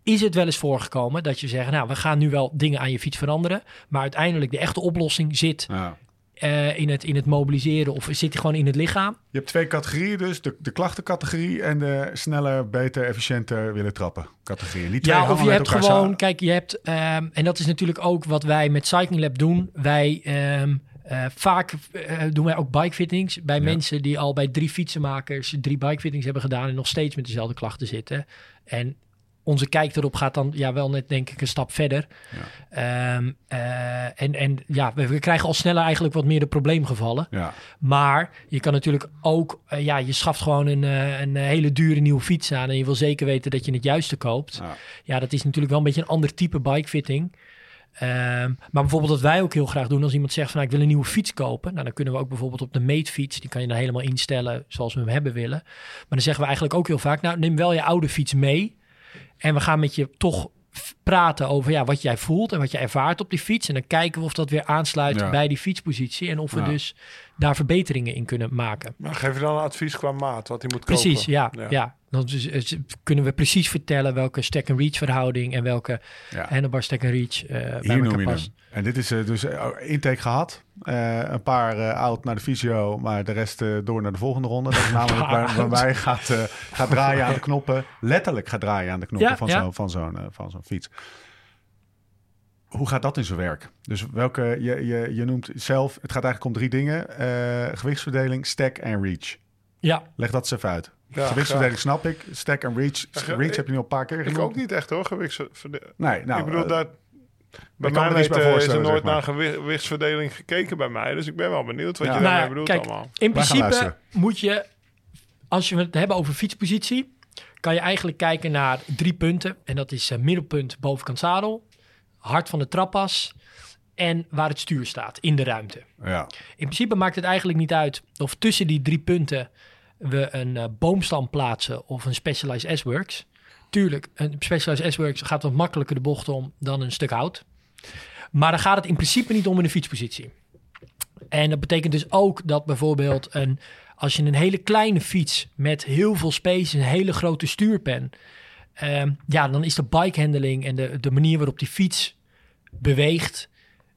is het wel eens voorgekomen dat je zegt, nou, we gaan nu wel dingen aan je fiets veranderen, maar uiteindelijk de echte oplossing zit Ja. Eh, in, het, in het mobiliseren of zit gewoon in het lichaam. Je hebt twee categorieën dus. De, de klachtencategorie en de sneller, beter, efficiënter willen trappen. Die twee Ja, of je hebt gewoon, kijk, je hebt, ehm, en dat is natuurlijk ook wat wij met Cycling Lab doen. Wij ehm, eh, vaak eh, doen wij ook bikefittings bij Ja. mensen die al bij drie fietsenmakers drie bikefittings hebben gedaan en nog steeds met dezelfde klachten zitten. En onze kijk erop gaat dan ja wel net denk ik een stap verder. Ehm, eh, en, en ja, we, we krijgen al sneller eigenlijk wat meer de probleemgevallen. Ja, Maar je kan natuurlijk ook, eh, ja, je schaft gewoon een, eh, een hele dure nieuwe fiets aan en je wil zeker weten dat je het juiste koopt. ja. Ja, dat is natuurlijk wel een beetje een ander type bikefitting. Ehm, maar bijvoorbeeld wat wij ook heel graag doen als iemand zegt van nou, ik wil een nieuwe fiets kopen. Nou, dan kunnen we ook bijvoorbeeld op de meetfiets, die kan je dan helemaal instellen zoals we hem hebben willen. Maar dan zeggen we eigenlijk ook heel vaak, nou neem wel je oude fiets mee. En we gaan met je toch praten over ja, wat jij voelt en wat je ervaart op die fiets. En dan kijken we of dat weer aansluit Ja. bij die fietspositie. En of we Ja. dus daar verbeteringen in kunnen maken. Maar geef je dan een advies qua maat, wat hij moet Precies, kopen? ja. ja. Dan dus, eh, kunnen we precies vertellen welke stack-and-reach verhouding en welke ja. handlebar stack-and-reach eh bij Hier elkaar noem je past. hem. En dit is eh, dus eh, intake gehad. Eh, een paar eh, oud naar de fysio, maar de rest eh, door naar de volgende ronde. Dat is namelijk waar, waarbij gaat, eh, gaat draaien aan de knoppen. Letterlijk gaat draaien aan de knoppen Ja, van ja. zo'n van zo'n eh, van zo'n fiets. Hoe gaat dat in zijn werk? Dus welke, je, je, je noemt zelf, het gaat eigenlijk om drie dingen. eh, gewichtsverdeling, stack en reach. Ja, Leg dat eens even uit. Ja, gewichtsverdeling snap ik. Stack en reach. Reach heb je nu al een paar keer Ik genoemd. ook niet echt hoor, gewichtsverdeling. Nee, nou, ik bedoel, eh, dat, bij mij er iets bij weten is er nooit zeg maar. naar gewi- gewichtsverdeling gekeken bij mij. Dus ik ben wel benieuwd wat Ja. je Nou daarmee ja, bedoelt kijk, allemaal. in principe moet je, als je het hebben over fietspositie, kan je eigenlijk kijken naar drie punten. En dat is eh, middelpunt bovenkant zadel, hart van de trappas en waar het stuur staat in de ruimte. ja. In principe maakt het eigenlijk niet uit of tussen die drie punten we een eh, boomstam plaatsen of een Specialized S-Works. Tuurlijk, een Specialized S-Works gaat wat makkelijker de bocht om dan een stuk hout. Maar dan gaat het in principe niet om in de fietspositie. En dat betekent dus ook dat bijvoorbeeld een, als je een hele kleine fiets met heel veel space, een hele grote stuurpen, ehm, ja, dan is de bikehandling en de, de manier waarop die fiets beweegt,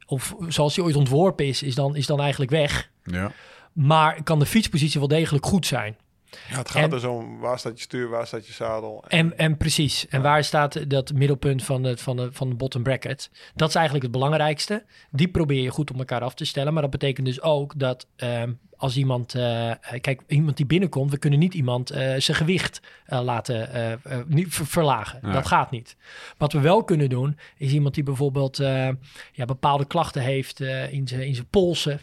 of zoals die ooit ontworpen is, is dan, is dan eigenlijk weg. ja. Maar kan de fietspositie wel degelijk goed zijn. Ja, het gaat En- dus om waar staat je stuur, waar staat je zadel. En, en precies. En waar staat dat middelpunt van de, van, de, van de bottom bracket? Dat is eigenlijk het belangrijkste. Die probeer je goed op elkaar af te stellen. Maar dat betekent dus ook dat ehm, als iemand... eh, kijk, iemand die binnenkomt... We kunnen niet iemand eh, zijn gewicht laten niet ver- verlagen. Ja. Dat gaat niet. Wat we wel kunnen doen... is iemand die bijvoorbeeld ja, bepaalde klachten heeft... in zijn in zijn polsen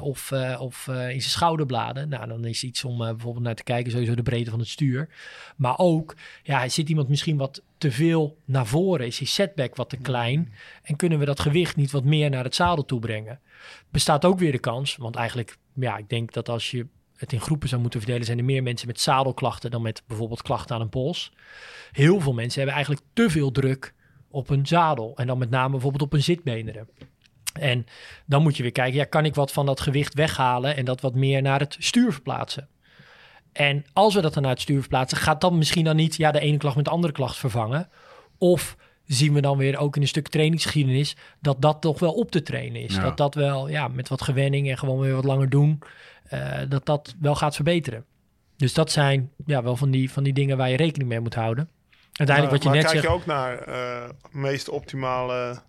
of, of in zijn schouderbladen. Nou, dan is iets om bijvoorbeeld naar te kijken... sowieso de breedte van het stuur. Maar ook, ja, zit iemand misschien wat te veel naar voren? Is die setback wat te klein? En kunnen we dat gewicht niet wat meer naar het zadel toe brengen? Bestaat ook weer de kans, want eigenlijk, ja, ik denk dat als je het in groepen zou moeten verdelen, zijn er meer mensen met zadelklachten dan met bijvoorbeeld klachten aan een pols. Heel veel mensen hebben eigenlijk te veel druk op een zadel en dan met name bijvoorbeeld op een zitbeenderen. En dan moet je weer kijken, ja, kan ik wat van dat gewicht weghalen en dat wat meer naar het stuur verplaatsen? En als we dat dan naar het stuur verplaatsen, gaat dat misschien dan niet ja, de ene klacht met de andere klacht vervangen? Of zien we dan weer ook in een stuk trainingsgeschiedenis dat dat toch wel op te trainen is? Ja. Dat dat wel ja, met wat gewenning en gewoon weer wat langer doen, eh, dat dat wel gaat verbeteren. Dus dat zijn ja, wel van die, van die dingen waar je rekening mee moet houden. Uiteindelijk wat je maar net kijk zegt. je ook naar eh meest optimale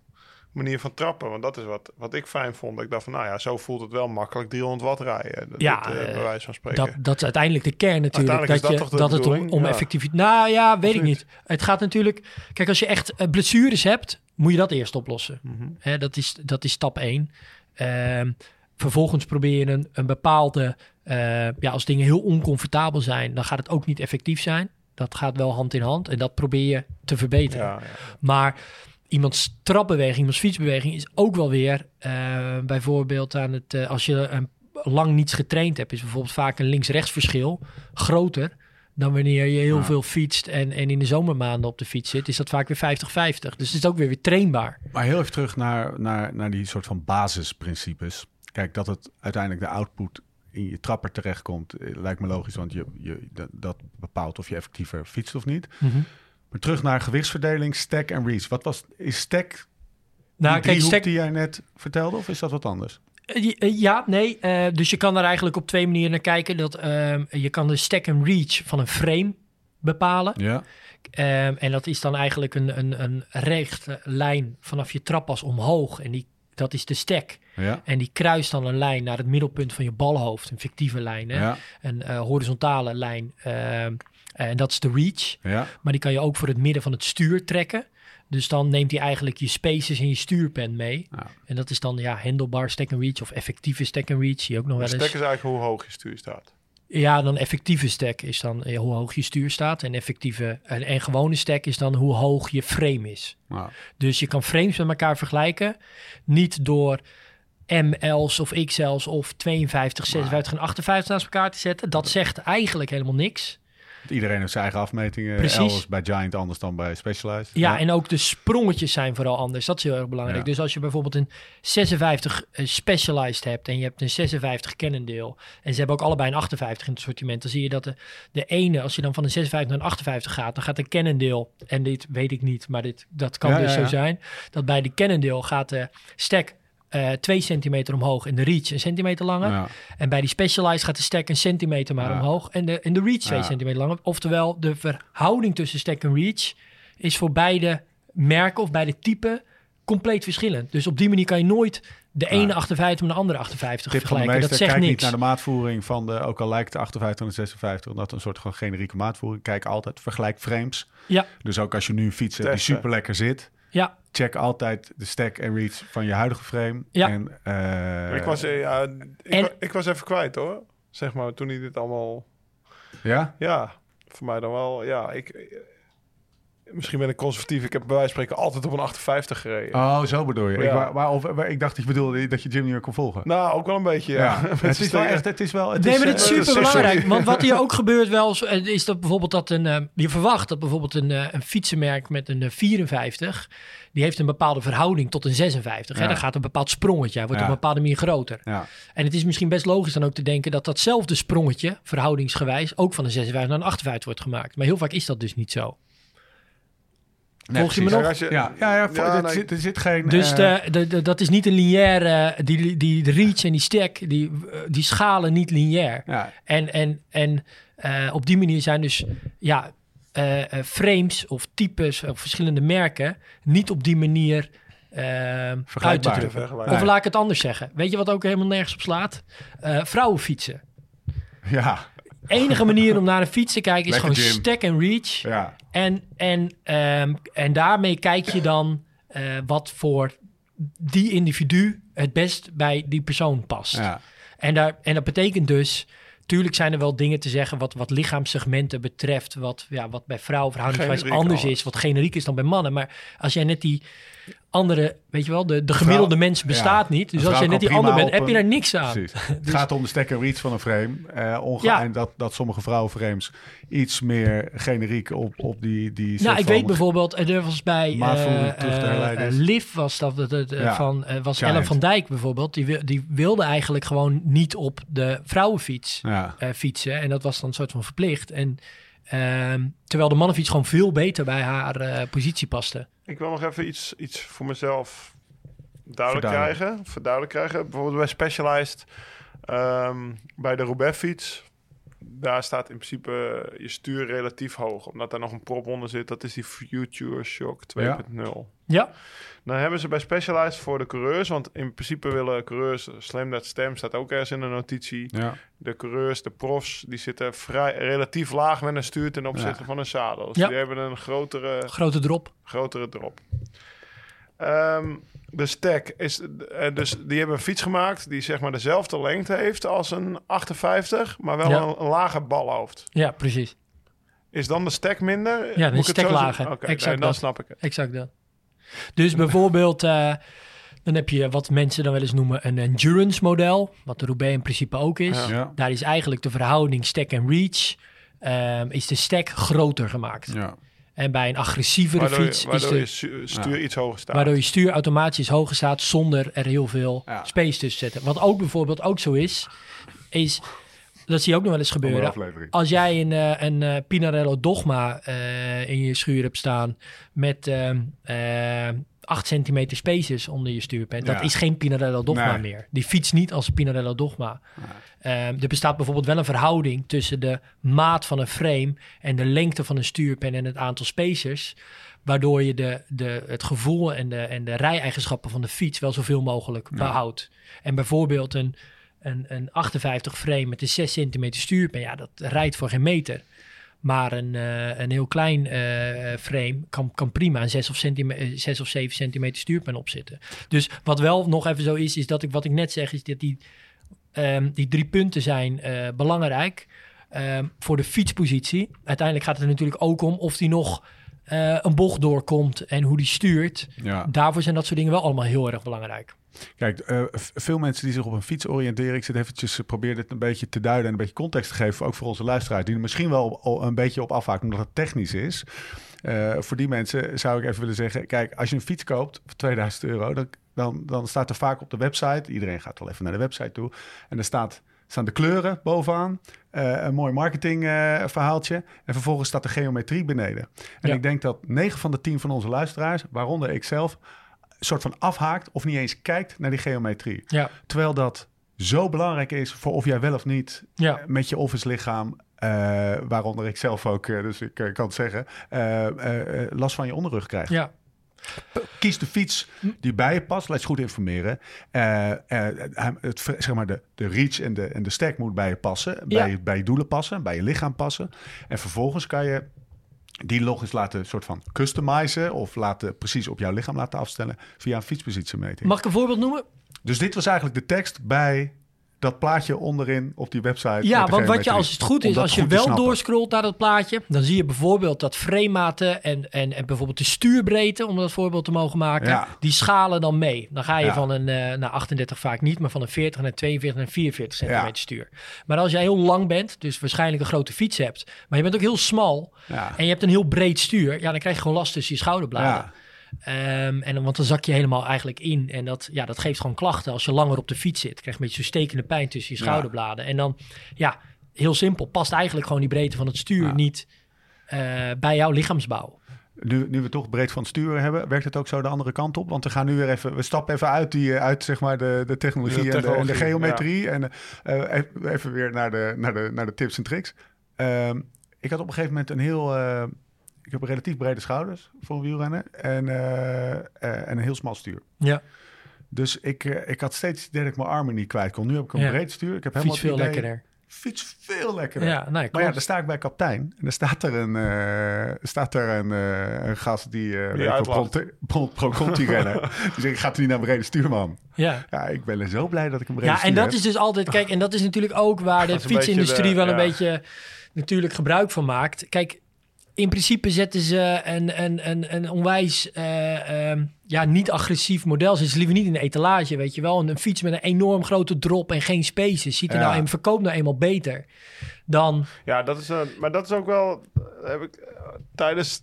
manier van trappen? Want dat is wat, wat ik fijn vond. Ik dacht van, nou ja, zo voelt het wel makkelijk 300 watt rijden. Dat, Ja, dit, eh, eh, bij wijze van spreken. Dat, dat is uiteindelijk de kern natuurlijk. Dat, is je, dat toch de dat het om, om Ja. effectiviteit... Nou ja, weet ik niet? niet. Het gaat natuurlijk... Kijk, als je echt eh, blessures hebt, moet je dat eerst oplossen. Mhm. Hè, dat, is, dat is stap 1. vervolgens probeer je een, een bepaalde... ja, als dingen heel oncomfortabel zijn, dan gaat het ook niet effectief zijn. Dat gaat wel hand in hand. En dat probeer je te verbeteren. ja, ja. Maar iemands trapbeweging, iemands fietsbeweging is ook wel weer eh, bijvoorbeeld aan het eh, als je een lang niets getraind hebt, is bijvoorbeeld vaak een links-rechts verschil groter dan wanneer je heel Ja. veel fietst en, en in de zomermaanden op de fiets zit, is dat vaak weer 50-50. Dus het is ook weer weer trainbaar. Maar heel even terug naar, naar, naar die soort van basisprincipes. Kijk, dat het uiteindelijk de output in je trapper terechtkomt, eh, lijkt me logisch, want je, je, dat, dat bepaalt of je effectiever fietst of niet. Maar terug naar gewichtsverdeling, stack en reach. Wat was, is stack Nou, die kijk, stek, die jij net vertelde, of is dat wat anders? Eh, eh, Ja, nee. eh, dus je kan er eigenlijk op twee manieren naar kijken. Dat, ehm, je kan de stack and reach van een frame bepalen. Ja. Ehm, en dat is dan eigenlijk een, een, een rechte lijn vanaf je trappas omhoog. En die, dat is de stack. Ja. En die kruist dan een lijn naar het middelpunt van je balhoofd. Een fictieve lijn. Hè? Ja. Een horizontale lijn. En dat is de reach. Ja. Maar die kan je ook voor het midden van het stuur trekken. Dus dan neemt hij eigenlijk je spaces en je stuurpen mee. Ja. En dat is dan ja, handlebar stack and reach of effectieve stack and reach. Zie je ook nog wel stek eens. is eigenlijk hoe hoog je stuur staat. Ja, dan effectieve stack is dan eh, hoe hoog je stuur staat. En effectieve en, en gewone stack is dan hoe hoog je frame is. Nou, Dus je kan frames met elkaar vergelijken. Niet door ML's of XL's of 52, 56 en 58 naast elkaar te zetten. Dat zegt eigenlijk helemaal niks. Iedereen heeft zijn eigen afmetingen. Precies. Bij Giant anders dan bij Specialized. Ja, en ook de sprongetjes zijn vooral anders. Dat is heel erg belangrijk. Ja. Dus als je bijvoorbeeld een 56 eh, Specialized hebt en je hebt een 56 Cannondale en ze hebben ook allebei een 58 in het sortiment, dan zie je dat de, de ene, als je dan van een 56 naar een 58 gaat, dan gaat de Cannondale, en dit weet ik niet, maar dit, dat kan Ja, dus zo zijn, dat bij de Cannondale gaat de stack eh 2 centimeter omhoog en de reach een centimeter langer. Ja. En bij die Specialized gaat de stack een centimeter maar Ja. omhoog en de, en de reach 2 Ja. centimeter langer. Oftewel, de verhouding tussen stack en reach is voor beide merken of beide typen compleet verschillend. Dus op die manier kan je nooit de Ja. ene 58 met de andere 58 Tip van de vergelijken. meester, Dat zegt kijk niet naar de maatvoering van de, ook al lijkt de 58 en de 56, omdat een soort van generieke maatvoering. Kijk altijd, vergelijk frames. Ja, Dus ook als je nu een fiets hebt die super lekker zit, ja, check altijd de stack en reach van je huidige frame. Ja. En, eh, ik, was, eh, ja, ik, En- wa- ik was even kwijt hoor. Zeg maar, toen hij dit allemaal... ja? Ja, voor mij dan wel. Ja, ik... Misschien ben ik conservatief. Ik heb bij wijze van spreken altijd op een 58 gereden. Oh, zo bedoel je. Ik, waar, waar- of, waar- ik dacht dat je bedoelde dat je Jim niet meer kon volgen. Nou, ook wel een beetje, ja. Ja, het is wel echt, het is wel... Het nee, is, maar dit is eh, eh, super sorry. belangrijk. Want wat hier ook gebeurt wel eh, is dat bijvoorbeeld dat een... eh, je verwacht dat bijvoorbeeld een, eh, een fietsenmerk met een eh, 54... die heeft een bepaalde verhouding tot een 56. Hè? Dan gaat een bepaald sprongetje. Hij wordt Ja. op een bepaalde manier groter. Ja. En het is misschien best logisch dan ook te denken... dat datzelfde sprongetje, verhoudingsgewijs... ook van een 56 naar een 58 wordt gemaakt. Maar heel vaak is dat dus niet zo. Nee, Volg je me nog? Je- Ja, ja, ja, er, nee. zit, er zit geen... Dus eh, de, de, de- dat is niet een lineaire... Die, die, de reach en die stack, die, eh, die schalen niet lineair. ja, En, en, en eh, op die manier zijn dus ja, eh, eh, frames of types of verschillende merken niet op die manier eh, uit te drukken. Of laat ik het anders zeggen. Weet je wat ook helemaal nergens op slaat? Eh vrouwenfietsen. ja, Enige manier om naar een fiets te kijken is Lekker, gewoon stack en reach. ja. En, en, ehm, en daarmee kijk je dan eh, wat voor die individu het best bij die persoon past. ja. En, daar, en dat betekent dus, tuurlijk zijn er wel dingen te zeggen wat, wat lichaamssegmenten betreft, wat, ja, wat bij vrouwen verhoudingswijs anders is, wat generiek is dan bij mannen. Maar als jij net die andere, weet je wel, de, de gemiddelde Vrouw- mens bestaat ja. niet. Dus als jij net die ander bent, heb je daar niks aan. Precies. het gaat om de en reach van een frame. Onge- Ja. Dat, dat sommige vrouwenframes iets meer generiek op, op die, die Nou, ik weet bijvoorbeeld, eh, er was bij eh, Liv was dat, Ja. van, was Giant. Ellen van Dijk bijvoorbeeld, die, die wilde eigenlijk gewoon niet op de vrouwenfiets fietsen. En dat was dan een soort van verplicht. En ehm, terwijl de mannenfiets gewoon veel beter bij haar eh, positie paste. Ik wil nog even iets, iets voor mezelf duidelijk Verduidelijk. krijgen. Verduidelijk krijgen. Bijvoorbeeld bij Specialized, ehm, bij de Roubaix-fiets. Daar staat in principe je stuur relatief hoog. Omdat daar nog een prop onder zit. Dat is die Future Shock 2.0. Ja, Dan hebben ze bij Specialized voor de coureurs... want in principe willen coureurs... Slam That Stem staat ook ergens in de notitie. ja. De coureurs, de profs... die zitten vrij, relatief laag met een stuur... ten opzichte Ja. van een zadel. Dus Ja. die hebben een grotere grote drop. grotere drop. Ehm, de stack is eh, dus die hebben een fiets gemaakt die zeg maar dezelfde lengte heeft als een 58, maar wel Ja. een, een lager balhoofd. Ja, precies. Is dan de stack minder? dan Moet is ik het stack lager. Oké, nee, dan dat. snap ik het. Exact dat. Dus bijvoorbeeld, eh, dan heb je wat mensen dan wel eens noemen een endurance model. Wat de Roubaix in principe ook is. Ja. Ja. Daar is eigenlijk de verhouding stack en reach. ehm, is de stack groter gemaakt. ja. En bij een agressievere Waardoor, fiets je, is waardoor de, je stu- stuur iets hoger staat. Waardoor je stuur automatisch hoger staat zonder er heel veel Ja. space tussen te zetten. Wat ook bijvoorbeeld ook zo is, is dat zie je ook nog wel eens gebeuren. Als jij een, eh, een eh, Pinarello Dogma eh, in je schuur hebt staan met ehm, eh, 8 centimeter spaces onder je stuurpen, Ja. dat is geen Pinarello Dogma Nee. meer. Die fietst niet als een Pinarello Dogma. Ehm, er bestaat bijvoorbeeld wel een verhouding tussen de maat van een frame en de lengte van een stuurpen en het aantal spacers. Waardoor je de, de, het gevoel en de, en de rij-eigenschappen van de fiets wel zoveel mogelijk behoudt. En bijvoorbeeld een, een, een 58 frame met een 6 centimeter stuurpen, ja, dat rijdt voor geen meter. Maar een, eh, een heel klein eh, frame kan, kan prima een 6 of, eh, 6 of 7 centimeter stuurpen opzitten. Dus wat wel nog even zo is, is dat ik wat ik net zeg, is dat die, ehm, die drie punten zijn belangrijk ehm, voor de fietspositie. Uiteindelijk gaat het er natuurlijk ook om of die nog eh, een bocht doorkomt en hoe die stuurt. Ja. Daarvoor zijn dat soort dingen wel allemaal heel erg belangrijk. Kijk, eh, veel mensen die zich op een fiets oriënteren, ik zit eventjes, eh, probeer dit een beetje te duiden en een beetje context te geven, ook voor onze luisteraars, die er misschien wel een beetje op afhaken omdat het technisch is. Voor die mensen zou ik even willen zeggen, kijk, als je een fiets koopt voor 2000 euro, dan, dan, dan staat er vaak op de website, iedereen gaat wel even naar de website toe, en er staat, staan de kleuren bovenaan, eh, een mooi marketingverhaaltje, verhaaltje en vervolgens staat de geometrie beneden. En Ja. ik denk dat 9 van de 10 van onze luisteraars, waaronder ik zelf, een soort van afhaakt of niet eens kijkt naar die geometrie. Ja, Terwijl dat zo belangrijk is voor of jij wel of niet ja. met je office lichaam, eh, waaronder ik zelf ook, eh, dus ik eh, kan het zeggen, eh, eh, eh, last van je onderrug krijgt. ja. Kies de fiets die bij je past. Laat je goed informeren. Eh, eh, het, zeg maar de, de reach en de, en de stack moet bij je passen. Bij, Ja. bij je doelen passen. Bij je lichaam passen. En vervolgens kan je die logis laten soort van customizen. Of laten, precies op jouw lichaam laten afstellen. Via een fietspositiemeting. Mag ik een voorbeeld noemen? Dus dit was eigenlijk de tekst bij dat plaatje onderin op die website. Ja, want wat je als het goed is, als je wel doorscrollt naar dat plaatje, dan zie je bijvoorbeeld dat framematen en, en, en bijvoorbeeld de stuurbreedte, om dat voorbeeld te mogen maken, Ja. die schalen dan mee. Dan ga je Ja. van een, eh naar 38 vaak niet, maar van een 40 naar 42 naar 44 centimeter Ja. stuur. Maar als jij heel lang bent, dus waarschijnlijk een grote fiets hebt, maar je bent ook heel smal en je hebt een heel breed stuur, ja, dan krijg je gewoon last tussen je schouderbladen. Ehm, en dan, want dan zak je helemaal eigenlijk in. En dat, ja, dat geeft gewoon klachten. Als je langer op de fiets zit, krijg je een beetje zo'n stekende pijn tussen je Ja. schouderbladen. En dan, ja, heel simpel. Past eigenlijk gewoon die breedte van het stuur Ja. niet eh, bij jouw lichaamsbouw. Nu, nu we toch breed van het sturen hebben, werkt het ook zo de andere kant op? Want we gaan nu weer even, we stappen even uit, die, eh, uit zeg maar de, de technologie, De en, de, en de technologie, geometrie. En eh, even- even weer naar de, naar de, naar de tips en tricks. Ehm, ik had op een gegeven moment een heel, eh, ik heb relatief brede schouders voor een wielrennen en, eh, eh, en een heel smal stuur. Ja, Dus ik, eh, ik had steeds dat ik mijn armen niet kwijt kon. Nu heb ik een Ja. breed stuur. Ik heb helemaal fiets veel idee- lekkerder. Fiets veel lekkerder. Ja, nou, Maar ja, dan sta ik bij kaptein. En dan staat er een, eh, staat er een, een gast die, eh weet ik wel, uitlacht. Pro- Pro Pro Conti rennen. Die zegt, gaat u niet naar een brede stuurman? ja. Ja, ik ben zo blij dat ik een brede Ja, stuur en dat heb. is dus altijd, kijk, en dat is natuurlijk ook waar de fietsindustrie de- wel een ja. beetje natuurlijk gebruik van maakt. Kijk, in principe zetten ze een, een, een, een onwijs eh, ehm, ja, niet agressief model. Ze liever niet in de etalage, weet je wel. Een, een fiets met een enorm grote drop en geen spaces. Ziet er Ja. nou en verkoopt nou eenmaal beter dan... Ja, dat is, eh, maar dat is ook wel. Heb ik eh, tijdens.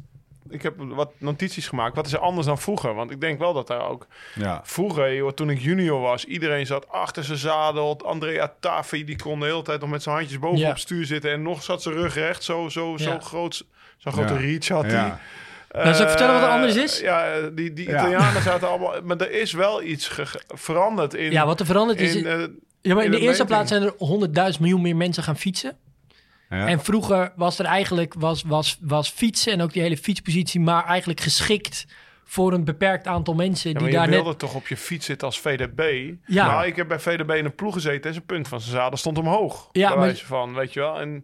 Ik heb wat notities gemaakt. Wat is er anders dan vroeger? Want ik denk wel dat daar ook. Ja, Vroeger, joh, toen ik junior was, iedereen zat achter zijn zadel. Andrea Tafi, die kon de hele tijd nog met zijn handjes boven Ja. op het stuur zitten. En nog zat zijn rug recht. Zo, zo, zo groot. Zo'n grote reach had hij. ja. Nou, zal ik vertellen wat er Eh, anders is? Ja, die, die Ja. Italianen zaten allemaal... Maar er is wel iets veranderd in... Ja, wat er veranderd is... in, eh, ja, maar in in de de eerste meting. plaats zijn er 100.000 miljoen meer mensen gaan fietsen. Ja. En vroeger was er eigenlijk was, was, was fietsen en ook die hele fietspositie, maar eigenlijk geschikt voor een beperkt aantal mensen Ja, die maar je daar wilde net. toch op je fiets zitten als VDB? Ja. Nou, ik heb bij VDB in een ploeg gezeten en zijn punt van zijn zadel stond omhoog. Ja, maar- wijze van, weet je wel. En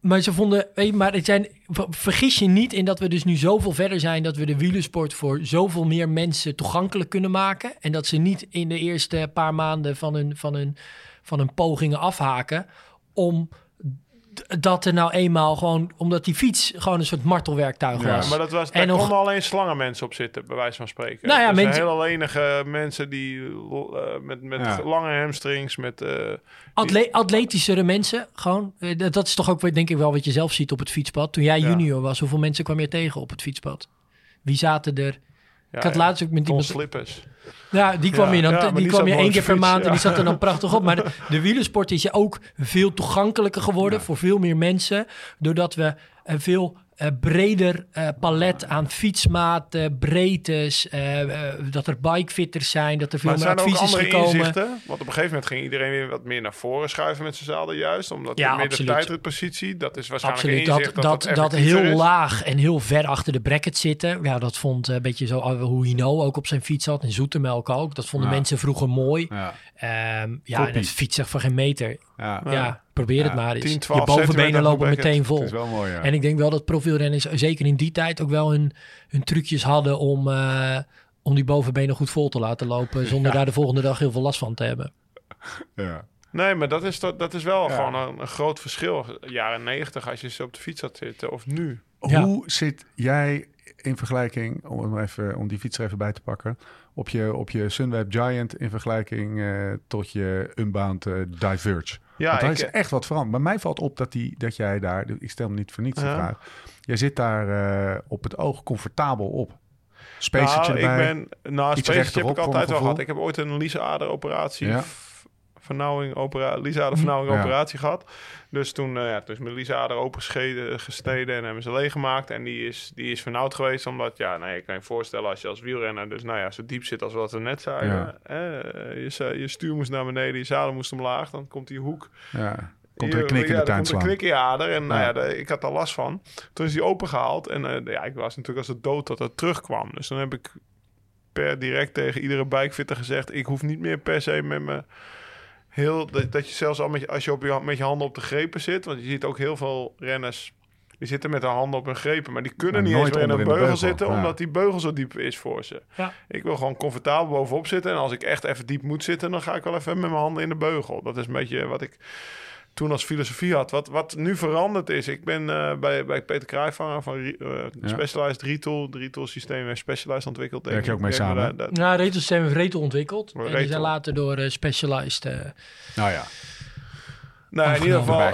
Maar ze vonden, maar het zijn, ver- vergis je niet in dat we dus nu zoveel verder zijn dat we de wielersport voor zoveel meer mensen toegankelijk kunnen maken. En dat ze niet in de eerste paar maanden van hun, van hun, van hun pogingen afhaken om dat er nou eenmaal gewoon, omdat die fiets gewoon een soort martelwerktuig Ja, was. maar dat was, En daar nog- konden alleen slangenmensen op zitten, bij wijze van spreken. Nou ja, Dat zijn mensen- heel lenige mensen die eh, met, met Ja. lange hamstrings, met... eh, Atle atletischere mensen, gewoon. Eh, dat- Dat is toch ook, denk ik wel, wat je zelf ziet op het fietspad. Toen jij Ja. junior was, hoeveel mensen kwam je tegen op het fietspad? Wie zaten er? Ik had laatst ook met iemand... Slippers. Ja, die kwam je dan, die die kwam je één keer per maand en die zat er dan prachtig op. Maar de, de wielersport is ook veel toegankelijker geworden voor veel meer mensen. Doordat we een veel eh, breder eh, palet aan fietsmaten, breedtes, eh, eh, dat er bikefitters zijn, dat er veel Maar meer zijn er ook advies is andere gekomen. inzichten? Want op een gegeven moment ging iedereen weer wat meer naar voren schuiven met zijn zadel juist. Omdat Ja, meer absoluut. de tijdritpositie, dat is waarschijnlijk Absoluut, dat, inzicht dat, dat, dat, heel is. laag en heel ver achter de bracket zitten. Ja, dat vond eh, een beetje zo eh, hoe Hino ook op zijn fiets had en Zoetemelk ook. Dat vonden Ja. mensen vroeger mooi. Ja, Ehm, ja, en Koppie. het fietsen van geen meter. ja. Ja, probeer het maar eens. 10, je 12 bovenbenen lopen meteen vol. is wel mooi, ja. En ik denk wel dat profielrenners zeker in die tijd ook wel hun, hun trucjes hadden om, eh, om die bovenbenen goed vol te laten lopen. Zonder daar de volgende dag heel veel last van te hebben. ja. Nee, maar dat is, dat, dat is wel Ja. gewoon een, een groot verschil. Jaren 90 als je zo op de fiets had zitten of nu. Ja. Hoe zit jij in vergelijking, om, even, om die fiets er even bij te pakken, op je, op je Sunweb Giant in vergelijking eh, tot je Unbound eh, Diverge? Ja, Want daar ik, is echt wat veranderd. Maar mij valt op dat, die, dat jij daar, ik stel me niet voor niets de Ja. vraag, jij zit daar eh, op het oog comfortabel op. Spacertje nou, erbij. ik ben, nou, Iets spacertje heb ik altijd wel gehad. Ik heb ooit een Lisa-ader operatie, Ja. Vernauwing, opera, Lisa-ader vernauwing Ja. operatie gehad. Dus toen, eh, ja, toen is mijn Lisa-ader opengesneden gesneden en hebben ze leeggemaakt. En die is, die is vernauwd geweest, omdat, ja, nou, je kan je voorstellen als je als wielrenner dus, nou ja, zo diep zit als wat we net zeiden. Ja. hè, je, je stuur moest naar beneden, je zadel moest omlaag, dan komt die hoek ja. Komt er knik in de tuin er komt ader. En nou Ja. de- ik had daar last van. Toen is die opengehaald. En eh, ja, ik was natuurlijk als het dood dat het terugkwam. Dus dan heb ik per direct tegen iedere bikefitter gezegd... ik hoef niet meer per se met me heel... Dat, dat je zelfs al met je, als je, op je met je handen op de grepen zit... want je ziet ook heel veel renners... Die zitten met de handen op hun grepen, maar die kunnen Maar niet eens meer in een beugel, zitten, ja. omdat die beugel zo diep is voor ze. Ja. Ik wil gewoon comfortabel bovenop zitten. En als ik echt even diep moet zitten, dan ga ik wel even met mijn handen in de beugel. Dat is een beetje wat ik toen als filosofie had. Wat, wat nu veranderd is. Ik ben eh, bij, bij Peter Kruijvanger van eh, Ja. Specialized Retool. De Retool systeem heeft Specialized ontwikkeld. Werk je ook mee samen? daar- dat- Nou, Systeem heeft Retel ontwikkeld. Maar En die zijn later door eh, Specialized... Nou ja, Nou, in ieder, geval,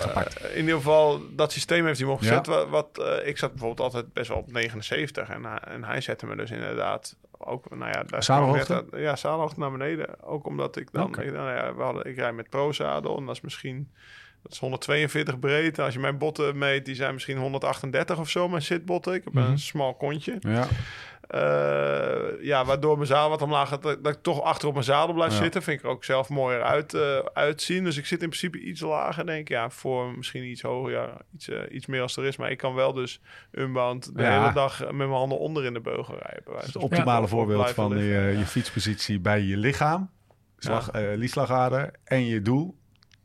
in ieder geval, dat systeem heeft hij me opgezet. Ja. Wat, wat, ik zat bijvoorbeeld altijd best wel op 79. En, hij- en hij zette me dus inderdaad ook... Nou ja, daar Zaalhoogte? net Ja, zaalhoogte naar beneden. Ook omdat ik dan... Ik, nou ja, we hadden, ik rijd met Pro-zadel en dat is misschien... Dat is 142 breed. Als je mijn botten meet, die zijn misschien 138 of zo, mijn zitbotten. Ik heb Mhm. een smal kontje. ja. Eh, ja, waardoor mijn zaal wat omlaag gaat, dat, dat ik toch achter op mijn zadel blijf Ja. zitten. Vind ik er ook zelf mooier uit, eh, uitzien. Dus ik zit in principe iets lager, denk ik. Ja, voor misschien iets hoger, ja, iets, eh, iets meer als er is. Maar ik kan wel dus unbound de Ja. hele dag met mijn handen onder in de beugel rijden. Het is het optimale voorbeeld van je, je fietspositie bij je lichaam. Slag, liesslagader en je doel.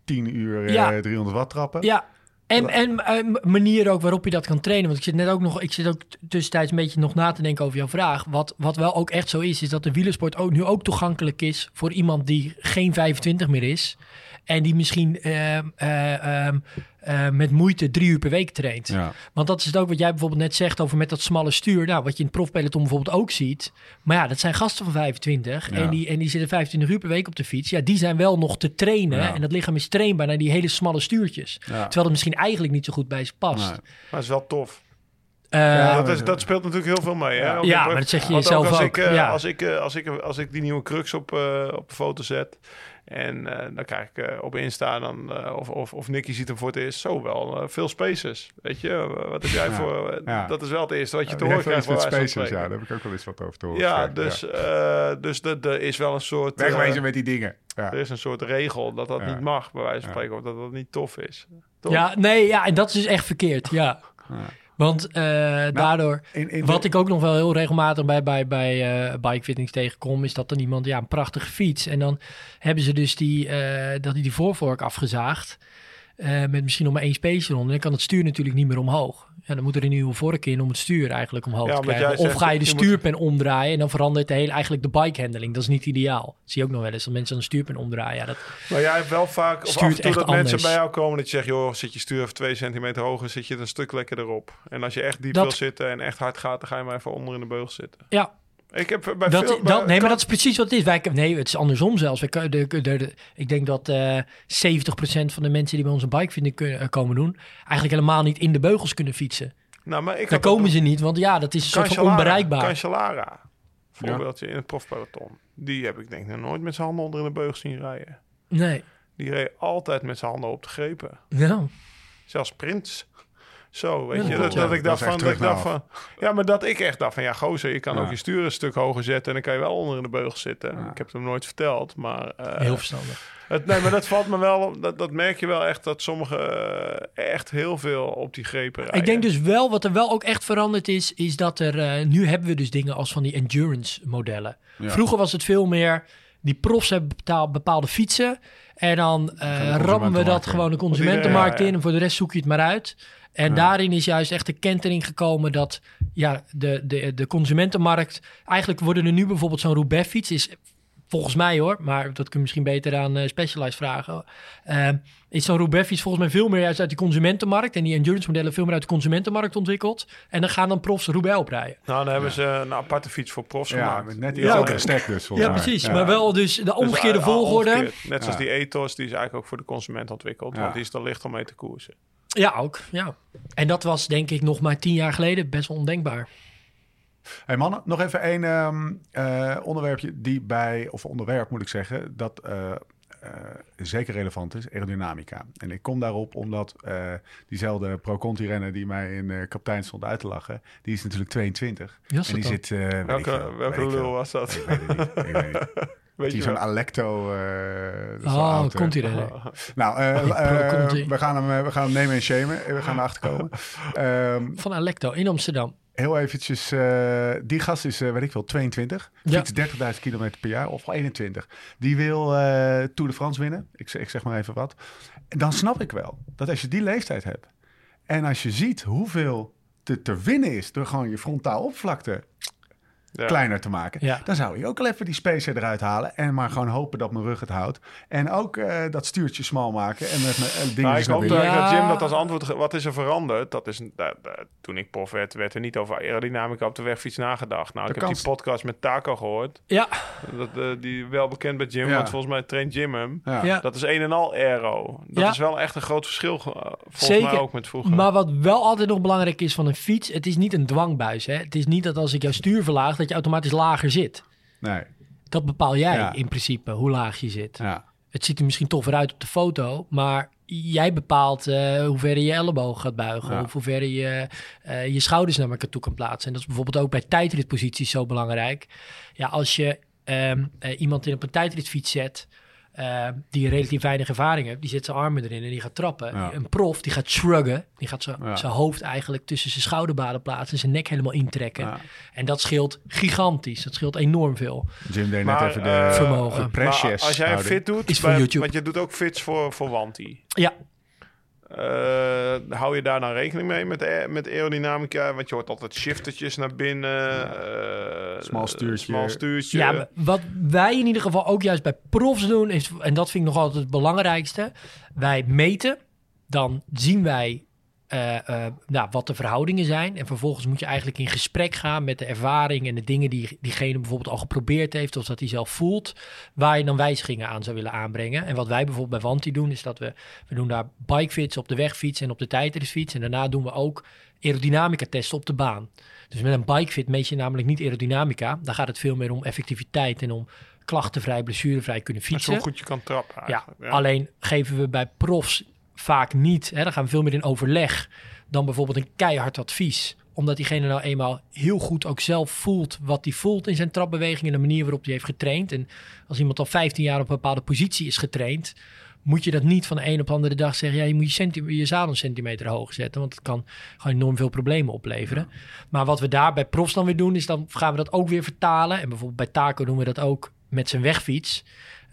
10 uur eh, Ja. 300 watt trappen. Ja, en, en eh, manier ook waarop je dat kan trainen. Want ik zit net ook nog, ik zit ook tussentijds een beetje nog na te denken over jouw vraag. Wat, wat wel ook echt zo is, is dat de wielersport ook, nu ook toegankelijk is voor iemand die geen 25 meer is. En die misschien ehm, eh, ehm, eh, met moeite drie uur per week traint. Ja. Want dat is het ook wat jij bijvoorbeeld net zegt over met dat smalle stuur. Nou, wat je in het profpeloton bijvoorbeeld ook ziet. Maar ja, dat zijn gasten van 25. Ja. En, die, en die zitten 25 uur per week op de fiets. Ja, die zijn wel nog te trainen. Ja. En dat lichaam is trainbaar naar die hele smalle stuurtjes. Ja. Terwijl het misschien eigenlijk niet zo goed bij ze past. Nee. Maar het is wel tof. Eh, Ja, dat, is, dat speelt natuurlijk heel veel mee. Hè? Ja. Ook Ja, in- maar dat zeg je want jezelf als ook, Ik, eh, ja. als, ik, eh, als, ik, als ik die nieuwe crux op, eh, op de foto zet... En eh, dan krijg ik op Insta dan, eh, of, of, of Nicky ziet hem voor het eerst, zo wel, veel spaces. Weet je, wat heb jij Ja. voor... Ja. Dat is wel het eerste wat je Ja, te horen krijgt. met spaces, ja, daar heb ik ook wel eens wat over te horen. Ja, dus, eh, dus er is wel een soort... Wegwezen met die dingen. Ja. er is een soort regel dat dat Ja. niet mag, bij wijze van Ja. spreken. Of dat dat niet tof is. Toch? ja, nee, ja, en dat is dus echt verkeerd. Ja. Want eh, daardoor, In, in wat de- ik ook nog wel heel regelmatig bij, bij, bij eh bikefittings tegenkom, is dat dan iemand, ja, een prachtige fiets. En dan hebben ze dus die, eh, dat die, die voorvork afgezaagd. Eh, met misschien nog maar één spacer onder. Dan kan het stuur natuurlijk niet meer omhoog. Ja, dan moet er een nieuwe vork in om het stuur eigenlijk omhoog Ja, te krijgen. Of ga je de je moet- stuurpen omdraaien en dan verandert de hele, eigenlijk de bike handling. Dat is niet ideaal. Dat zie je ook nog wel eens, dat mensen een stuurpen omdraaien. Ja, dat, Maar jij hebt wel vaak, of af en toe dat mensen bij jou komen dat je zegt, joh, zit je stuur even twee centimeter hoger, zit je het een stuk lekkerder op. En als je echt diep Dat- wil zitten en echt hard gaat, dan ga je maar even onder in de beugel zitten. ja, Ik heb bij Dat, veel... dat, bij- nee, maar dat is precies wat het is. Wij, nee, het is andersom zelfs. Wij, de, de, de- ik denk dat eh 70% van de mensen die bij ons een bike vinden kunnen, eh, komen doen, eigenlijk helemaal niet in de beugels kunnen fietsen. nou, maar ik Daar komen ze niet, want ja, dat is een soort van onbereikbaar. Cancellara, voorbeeldje in het profpeloton. Die heb ik denk ik nog nooit met zijn handen onder in de beugel zien rijden. Nee, Die reed altijd met zijn handen op de grepen. ja. Zelfs Prins. Zo, weet Ja, je, dat klopt, dat ja. ik dacht van, dat ik dacht terug van, ja, maar dat ik echt dacht van, ja, gozer, je kan Ja. ook je stuur een stuk hoger zetten en dan kan je wel onder in de beugel zitten. Ja. Ik heb het hem nooit verteld, maar eh, Heel verstandig. het, nee, maar dat valt me wel, dat, dat merk je wel echt dat sommigen eh, echt heel veel op die grepen rijden. Ik denk dus wel, wat er wel ook echt veranderd is, is dat er, eh, nu hebben we dus dingen als van die endurance modellen. Ja. Vroeger was het veel meer, die profs hebben betaal- bepaalde fietsen en dan rammen we dat gewoon de consumentenmarkt Ja, ja. in en voor de rest zoek je het maar uit. En Ja. daarin is juist echt de kentering gekomen dat ja, de, de, de consumentenmarkt, eigenlijk worden er nu bijvoorbeeld zo'n Roubaix fiets, is volgens mij hoor, maar dat kun je misschien beter aan eh, Specialized vragen. eh, is zo'n Roubaix fiets volgens mij veel meer juist uit die consumentenmarkt en die endurance modellen veel meer uit de consumentenmarkt ontwikkeld. En dan gaan dan profs Roubaix oprijden. Nou, dan hebben ze een aparte fiets voor profs Ja, gemaakt. met net Die andere ook- stek dus. Ja, mij. precies. Ja. Maar wel dus de Dus, omgekeerde ah, volgorde. omgekeerd. Net zoals Ja. die Ethos, die is eigenlijk ook voor de consument ontwikkeld. Ja. Want die is dan licht om mee te koersen. Ja, ook. Ja. En dat was denk ik nog maar tien jaar geleden best wel ondenkbaar. Hey mannen, nog even één ehm, eh, onderwerpje die bij, of onderwerp moet ik zeggen, dat eh, eh, zeker relevant is, aerodynamica. En ik kom daarop omdat eh, diezelfde Pro-Conti-renner die mij in eh kapitein stond uit te lachen, die is natuurlijk 22. Wie was en die dan? zit... eh, Welke, welke lul was dat? Ik weet het niet. Ik weet het niet. Weet Die je zo'n. Alecto. eh, zo'n Oh, auto. komt hij er? Nou, eh, Die eh, we, gaan hem, we gaan hem nemen en shamen. We gaan erachter komen. Ehm, Van Alecto in Amsterdam. heel eventjes. eh, die gast is, eh, weet ik wel, 22. Ja. Fiets 30.000 kilometer per jaar of 21. Die wil eh, Tour de France winnen. Ik, zeg- ik zeg maar even wat. En dan snap ik wel dat als je die leeftijd hebt. En als je ziet hoeveel te, te winnen is door gewoon je frontaal oppervlakte Ja. kleiner te maken. Ja. Dan zou je ook al even die spacer eruit halen. En maar gewoon hopen dat mijn rug het houdt. En ook eh, dat stuurtje smal maken. En met mijn eh, Nou, ik hoop dat Ja. dat Jim dat als antwoord... Wat is er veranderd? Dat is, da- toen ik prof werd, werd er niet over aerodynamica op de wegfiets nagedacht. Nou, ik heb die podcast met Taco gehoord. Ja, Dat, eh, die wel bekend bij Jim, Ja. want volgens mij traint Jim hem. Ja. ja. Dat is een en al aero. Dat Ja. is wel echt een groot verschil, ge- volgens Zeker. mij ook met vroeger. Maar wat wel altijd nog belangrijk is van een fiets, het is niet een dwangbuis. Hè? Het is niet dat als ik jouw stuur verlaag, dat je automatisch lager zit. Nee. Dat bepaal jij Ja. in principe, hoe laag je zit. Ja. Het ziet er misschien toffer uit op de foto, maar jij bepaalt eh hoe ver je elleboog gaat buigen. Ja. Of hoe ver je eh, je schouders naar elkaar toe kan plaatsen. En dat is bijvoorbeeld ook bij tijdritposities zo belangrijk. Ja, als je ehm, eh, iemand in op een tijdritfiets zet... eh, die relatief weinig ervaring heeft, die zet zijn armen erin en die gaat trappen. Ja. Een prof die gaat shruggen, die gaat zijn Ja. hoofd eigenlijk tussen zijn schouderbaden plaatsen en zijn nek helemaal intrekken. Ja. En dat scheelt gigantisch, dat scheelt enorm veel. Jim deed net even de, eh, Vermogen. de precious als jij fit doet, Is voor bij- YouTube. want je doet ook fits voor, voor Wanti. Ja, Eh, hou je daar dan rekening mee met, aer- met aerodynamica? Want je hoort altijd shiftertjes naar binnen. eh, Smal stuurtje. Smal stuurtje. Ja, wat wij in ieder geval ook juist bij profs doen, is, en dat vind ik nog altijd het belangrijkste. Wij meten, dan zien wij eh, eh, nou, wat de verhoudingen zijn. En vervolgens moet je eigenlijk in gesprek gaan met de ervaring en de dingen die diegene bijvoorbeeld al geprobeerd heeft, of dat hij zelf voelt, waar je dan wijzigingen aan zou willen aanbrengen. En wat wij bijvoorbeeld bij Wanti doen, is dat we, we doen daar bikefits op de wegfiets en op de tijdritfiets. En daarna doen we ook aerodynamica testen op de baan. Dus met een bikefit meet je namelijk niet aerodynamica. Daar gaat het veel meer om effectiviteit en om klachtenvrij, blessurevrij kunnen fietsen. Zo goed je kan trappen Ja, alleen geven we bij profs vaak niet. Hè, dan gaan we veel meer in overleg dan bijvoorbeeld een keihard advies. Omdat diegene nou eenmaal heel goed ook zelf voelt wat hij voelt in zijn trapbeweging en de manier waarop hij heeft getraind. En als iemand al 15 jaar op een bepaalde positie is getraind, moet je dat niet van de een op de andere dag zeggen. Ja, je moet je, je zadel een centimeter hoog zetten, want het kan gewoon enorm veel problemen opleveren. Maar wat we daar bij profs dan weer doen, is dan gaan we dat ook weer vertalen. En bijvoorbeeld bij Taco doen we dat ook met zijn wegfiets.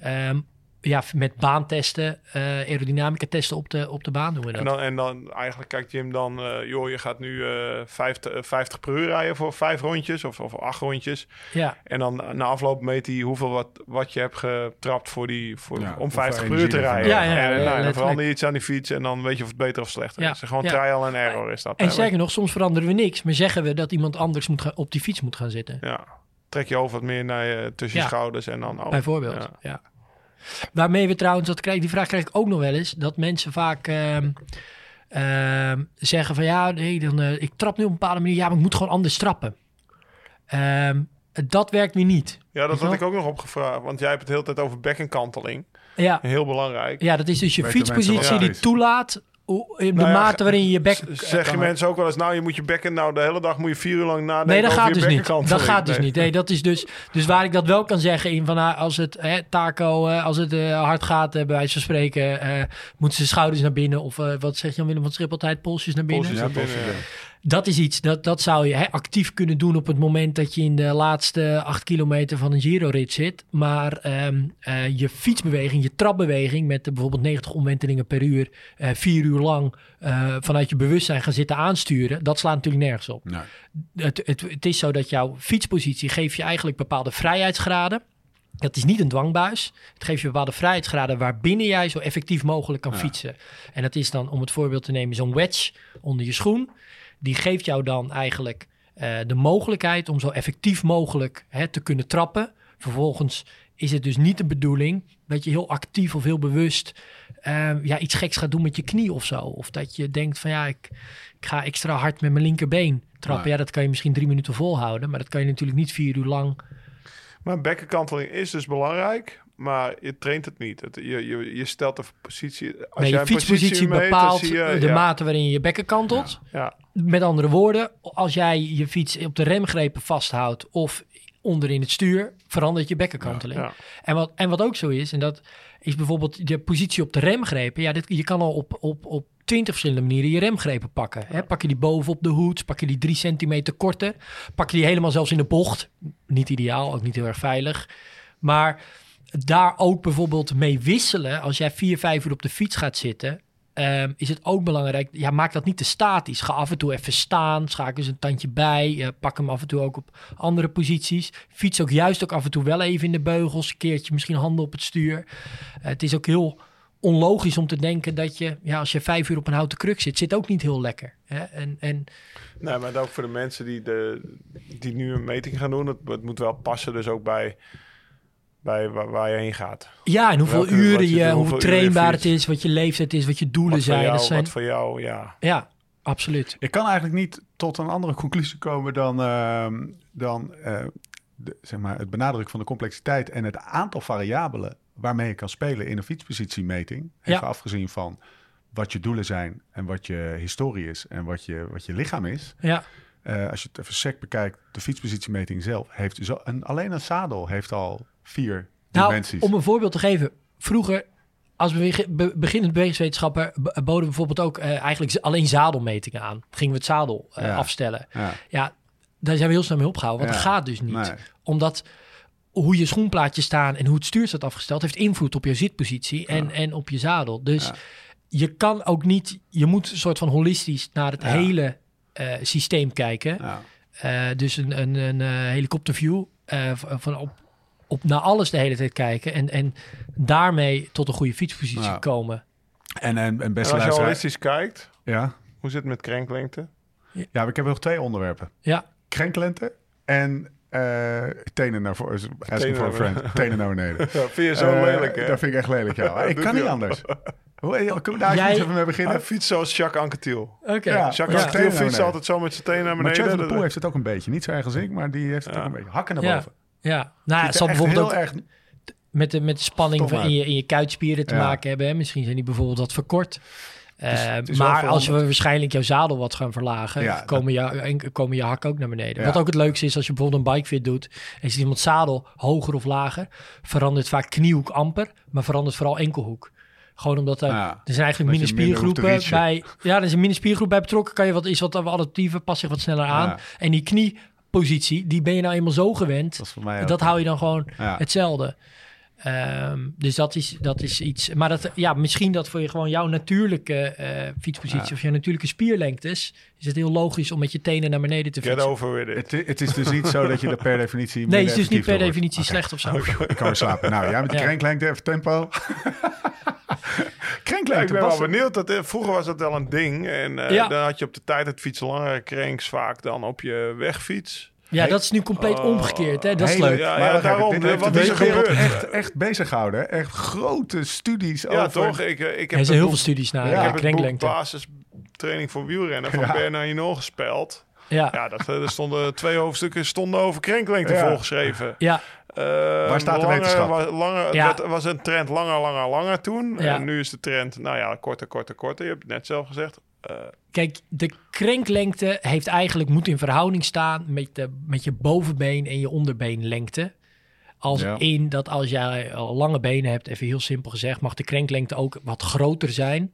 Ehm, ja, met baantesten, eh aerodynamica testen op de, op de baan doen we dat. En dan, en dan eigenlijk kijkt Jim dan, eh, joh, je gaat nu eh 50, eh, 50 per uur rijden voor vijf rondjes of, of acht rondjes. ja, En dan na afloop meet hij hoeveel wat, wat je hebt getrapt voor die, voor, Ja, om hoeveel 50 per uur te rijden. Ja, ja, ja, en nou, dan verander je iets aan die fiets en dan weet je of het beter of slechter Ja, is. Gewoon ja. trial and error is dat. en zeker nog, soms veranderen we niks, maar zeggen we dat iemand anders moet gaan, op die fiets moet gaan zitten. Ja, trek je hoofd wat meer naar je, tussen Ja. je schouders en dan... Oh, Bijvoorbeeld. ja. Waarmee we trouwens, dat krijg, die vraag krijg ik ook nog wel eens, dat mensen vaak ehm, ehm, zeggen van ja, nee, dan, eh, ik trap nu op een bepaalde manier, ja, maar ik moet gewoon anders trappen. Ehm, dat werkt weer niet. Ja, dat had ik ook nog opgevraagd. Want jij hebt het de hele tijd over bekkenkanteling. Ja, Heel belangrijk. ja, dat is dus je fietspositie die toelaat hoe- in de Nou ja, mate waarin je je bek... Z- Zeggen mensen ook wel eens, nou, je moet je bekken... Nou, de hele dag moet je vier uur lang nadenken Nee, dat over gaat je dus niet. Dat gaat dus niet. Nee, dat is dus, dus waar ik dat wel kan zeggen in van ah, als het hè, taco, eh, als het eh, hard gaat, eh, bij wijze van spreken, eh, moeten ze schouders naar binnen of wat zeg je dan Willem van Schiphol altijd polsjes naar binnen. Polsjes Ja, naar binnen, ja. Dat is iets dat, dat zou je hè, actief kunnen doen op het moment dat je in de laatste acht kilometer van een Giro-rit zit. Maar ehm, eh, je fietsbeweging, je trapbeweging met bijvoorbeeld 90 omwentelingen per uur, eh, vier uur lang eh, vanuit je bewustzijn gaan zitten aansturen, dat slaat natuurlijk nergens op Nee. het, het, het is zo dat jouw fietspositie geeft je eigenlijk bepaalde vrijheidsgraden. Dat is niet een dwangbuis. Het geeft je bepaalde vrijheidsgraden waarbinnen jij zo effectief mogelijk kan Ja. fietsen. En dat is dan, om het voorbeeld te nemen, zo'n wedge onder je schoen. Die geeft jou dan eigenlijk eh, de mogelijkheid om zo effectief mogelijk hè, te kunnen trappen. Vervolgens is het dus niet de bedoeling dat je heel actief of heel bewust eh, ja, iets geks gaat doen met je knie of zo. Of dat je denkt van ja, ik, ik ga extra hard met mijn linkerbeen trappen. Nee. Ja, dat kan je misschien drie minuten volhouden. Maar dat kan je natuurlijk niet vier uur lang. Maar bekkenkanteling is dus belangrijk, maar je traint het niet. Het, je, je, je stelt de positie... Als Nee, jij je een fietspositie meet, bepaalt je- de ja, mate waarin je je bekken kantelt. Ja, Met andere woorden, als jij je fiets op de remgrepen vasthoudt of onder in het stuur, verandert je bekkenkanteling. Ja. En, wat, en wat ook zo is, en dat is bijvoorbeeld de positie op de remgrepen. Ja, dit, je kan al op, op, op 20 verschillende manieren je remgrepen pakken. Hè? Pak je die boven op de hoed, pak je die drie centimeter korter, pak je die helemaal zelfs in de bocht. Niet ideaal, ook niet heel erg veilig. Maar daar ook bijvoorbeeld mee wisselen. Als jij vier, vijf uur op de fiets gaat zitten, ehm, is het ook belangrijk. Ja, maak dat niet te statisch. Ga af en toe even staan, schakel eens een tandje bij. eh, pak hem af en toe ook op andere posities. Fiets ook juist ook af en toe wel even in de beugels. Een keertje misschien handen op het stuur. Eh, het is ook heel onlogisch om te denken dat je, ja, als je vijf uur op een houten kruk zit, zit ook niet heel lekker. Hè? En, en Nee, maar ook voor de mensen die, de, die nu een meting gaan doen, het, het moet wel passen dus ook bij, bij waar, waar je heen gaat. ja, en hoeveel Welke- uren je je, doet, hoe trainbaar het is, wat je leeftijd is, wat je doelen Wat zijn. jou, dat zijn wat voor jou, ja. ja, absoluut. Ik kan eigenlijk niet tot een andere conclusie komen dan, ehm, dan eh, de, zeg maar het benadrukken van de complexiteit en het aantal variabelen waarmee je kan spelen in een fietspositiemeting. Even Ja. afgezien van wat je doelen zijn en wat je historie is en wat je, wat je lichaam is. Ja, Eh, als je het even sec bekijkt, de fietspositiemeting zelf heeft zo, een, alleen een zadel heeft al vier nou, dimensies. om een voorbeeld te geven. Vroeger, als bewege- be- beginnend bewegingswetenschapper, boden we bijvoorbeeld ook eh, eigenlijk alleen zadelmetingen aan. Gingen we het zadel eh, Ja. afstellen. ja, Ja, daar zijn we heel snel mee opgehouden, want Ja. dat gaat dus niet. Nee. Omdat hoe je schoenplaatjes staan en hoe het stuur staat afgesteld, heeft invloed op je zitpositie en, en op je zadel. Dus je kan ook niet, je moet een soort van holistisch naar het hele systeem kijken. ja. Eh, dus een, een, een eh, helikopterview eh, van op, op naar alles de hele tijd kijken en, en daarmee tot een goede fietspositie Ja. komen. En, en, en En beste als je luisteraar... holistisch kijkt, Ja? hoe zit het met krenklengte? ja, ik heb nog twee onderwerpen. Ja, Krenklente en eh, tenen naar voren. Asking Tenen for a naar friend. Tenen naar beneden. Ja, vind je zo Eh, lelijk, hè? Dat vind ik echt lelijk, ja. Maar ik kan niet anders. Hoe, kunnen we daar Jij- even mee beginnen? Hij fietst zoals Jacques Anquetil. oké. Ja, Jacques ja. Anquetil fietst altijd zo met zijn tenen naar Maar beneden. Der Dat- Poel heeft het ook een beetje. Niet zo erg als ik, maar die heeft het Ja. ook een beetje. Hakken naar boven. Ja, nou, het zal bijvoorbeeld heel ook erg... met de, met de spanning van in, je, in je kuitspieren te Ja. maken hebben. Hè? Misschien zijn die bijvoorbeeld wat verkort. Eh, is maar als we waarschijnlijk jouw zadel wat gaan verlagen, Ja, komen, je, en komen je hakken ook naar beneden. Ja. Wat ook het leukste is als je bijvoorbeeld een bikefit doet ziet iemand zadel hoger of lager, verandert vaak kniehoek amper, maar verandert vooral enkelhoek. Gewoon omdat er, Ja. er zijn eigenlijk minder reachen. bij. Ja, er is een mini-spiergroep bij betrokken. Kan je wat is wat adaptiever, past zich wat sneller aan. En die kniepositie, die ben je nou eenmaal zo gewend. Dat is hou je dan gewoon hetzelfde. Ehm, dus dat is, dat is iets. Maar dat, ja, misschien dat voor je gewoon jouw natuurlijke eh, fietspositie Ja. of jouw natuurlijke spierlengtes. Is het heel logisch om met je tenen naar beneden te Get fietsen. over with it. Het, het is dus niet zo dat je er per definitie. Nee, het is dus niet per definitie slecht of zo. Ik kan weer slapen. Nou, jij met die Ja. krenklengte, even tempo. Ja, krenklengte, ik ben wel benieuwd. Dat, eh, vroeger was dat wel een ding. En eh, Ja. dan had je op de tijd het fietsen langere krenks vaak dan op je wegfiets. Ja, dat is nu compleet Oh. omgekeerd. Hè? Dat is Hele- leuk. Ja, Maar ja daarom. dit heeft Wat is er wereld gebeurd? Echt, echt bezig hè? Echt grote studies Ja, over... toch? Ik, eh, ik heb Er zijn heel veel studies naar Ja. Ik heb het basistraining voor wielrennen van Ja. Bernard Hinault gespeld. Ja, Ja, dat, eh, er stonden twee hoofdstukken stonden over krenklengte Ja. volgeschreven. ja, Eh, Waar staat de langer, wetenschap? wa- Langer, het Ja. was een trend langer, langer, langer toen. Ja. En nu is de trend, nou ja, korter, korter, korter. Je hebt het net zelf gezegd. Kijk, de krenklengte heeft eigenlijk moet in verhouding staan met, de, met je bovenbeen en je onderbeenlengte. Als Ja. in dat als jij lange benen hebt, even heel simpel gezegd, mag de krenklengte ook wat groter zijn.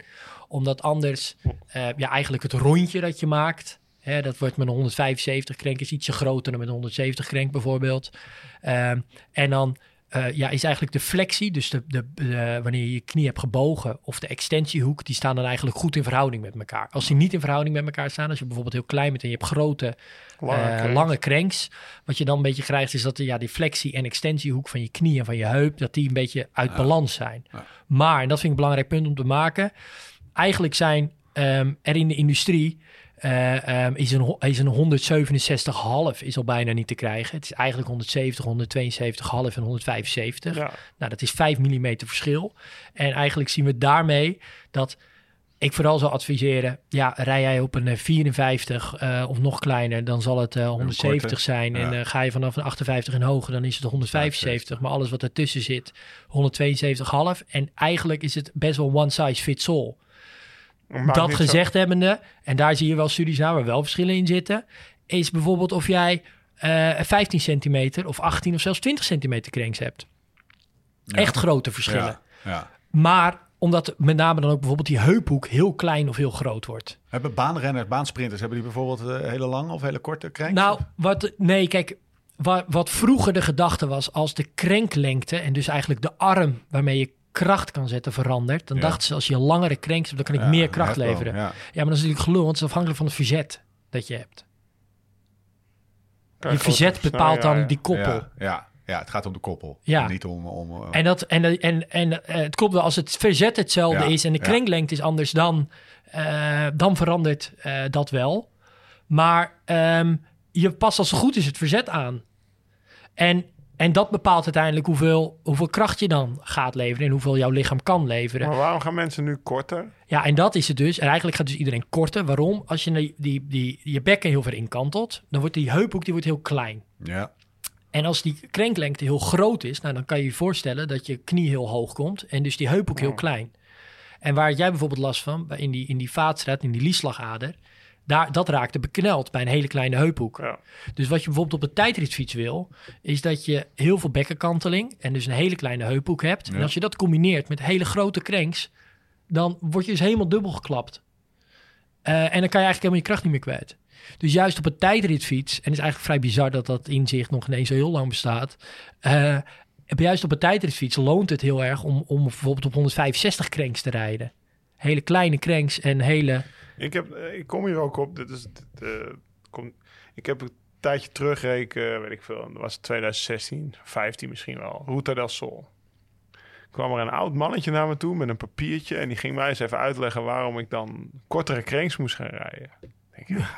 Omdat anders eh, ja, eigenlijk het rondje dat je maakt, hè, dat wordt met een 175 krenk is ietsje groter dan met een 170 krenk bijvoorbeeld. Ehm, en dan eh, ja, is eigenlijk de flexie, dus de, de, de- wanneer je je knie hebt gebogen, of de extensiehoek, die staan dan eigenlijk goed in verhouding met elkaar. Als die niet in verhouding met elkaar staan, als je bijvoorbeeld heel klein bent en je hebt grote, Lange eh, cranks. lange cranks, wat je dan een beetje krijgt, is dat de, ja, die flexie en extensiehoek van je knie en van je heup, dat die een beetje uit balans zijn. Ja. Maar, en dat vind ik een belangrijk punt om te maken, eigenlijk zijn ehm, er in de industrie eh, ehm, is een, is een 167,5 is al bijna niet te krijgen. Het is eigenlijk 170, 172,5 en 175. Ja. Nou, dat is 5 mm verschil. En eigenlijk zien we daarmee dat ik vooral zou adviseren, ja, rij jij op een eh, 54 eh, of nog kleiner, dan zal het eh, 170 korter. zijn. En eh, ga je vanaf een 58 en hoger, dan is het 175. Maar alles wat ertussen zit, 172,5. En eigenlijk is het best wel one size fits all. Dat niet zo- gezegd hebbende, en daar zie je wel studies naar waar wel verschillen in zitten, is bijvoorbeeld of jij eh 15 centimeter of 18 of zelfs 20 centimeter cranks hebt. Echt grote verschillen. Ja, ja. Maar omdat met name dan ook bijvoorbeeld die heuphoek heel klein of heel groot wordt. Hebben baanrenners, baansprinters, hebben die bijvoorbeeld eh, hele lange of hele korte cranks? Nou, wat, nee, kijk, wat, wat vroeger de gedachte was, als de krenklengte en dus eigenlijk de arm waarmee je kracht kan zetten verandert, dan Ja. dachten ze als je een langere krenk hebt, dan kan ik Ja, meer kracht leveren. Ja. Ja. maar dat is natuurlijk gelul, want het is afhankelijk van het verzet dat je hebt. Je verzet bepaalt ja, dan die koppel. Ja, ja, ja, het gaat om de koppel. Ja. Niet om... om En, dat, en, en, en eh, het klopt wel, als het verzet hetzelfde Ja, is en de ja. krenklengte is anders, dan, eh, dan verandert eh, dat wel. Maar ehm, je past als het goed is het verzet aan. En, en dat bepaalt uiteindelijk hoeveel, hoeveel kracht je dan gaat leveren en hoeveel jouw lichaam kan leveren. Maar waarom gaan mensen nu korter? Ja, en dat is het dus. En eigenlijk gaat dus iedereen korter. Waarom? Als je die, die, die, je bekken heel ver inkantelt, dan wordt die heuphoek die wordt heel klein. ja. En als die krenklengte heel groot is, nou, dan kan je je voorstellen dat je knie heel hoog komt en dus die heuphoek heel klein. En waar jij bijvoorbeeld last van, bij- in die, in die vaatstraat, in die liesslagader, daar, dat raakte bekneld bij een hele kleine heuphoek. Ja. Dus wat je bijvoorbeeld op de tijdritfiets wil, is dat je heel veel bekkenkanteling en dus een hele kleine heuphoek hebt. En als je dat combineert met hele grote cranks, dan word je dus helemaal dubbel geklapt. Eh, en dan kan je eigenlijk helemaal je kracht niet meer kwijt. Dus juist op een tijdritfiets, en het is eigenlijk vrij bizar dat dat inzicht nog ineens zo heel lang bestaat. eh, juist op een tijdritfiets loont het heel erg om, om bijvoorbeeld op 165 cranks te rijden. Hele kleine cranks en hele... Ik, heb, eh, ik kom hier ook op. Dit is, dit, eh, kom, ik heb een tijdje terugreken, weet ik veel. Dat was het 2016, 15 misschien wel. Ruta del Sol. kwam er een oud mannetje naar me toe met een papiertje. En die ging mij eens even uitleggen waarom ik dan kortere cranks moest gaan rijden. Ik denk, ja,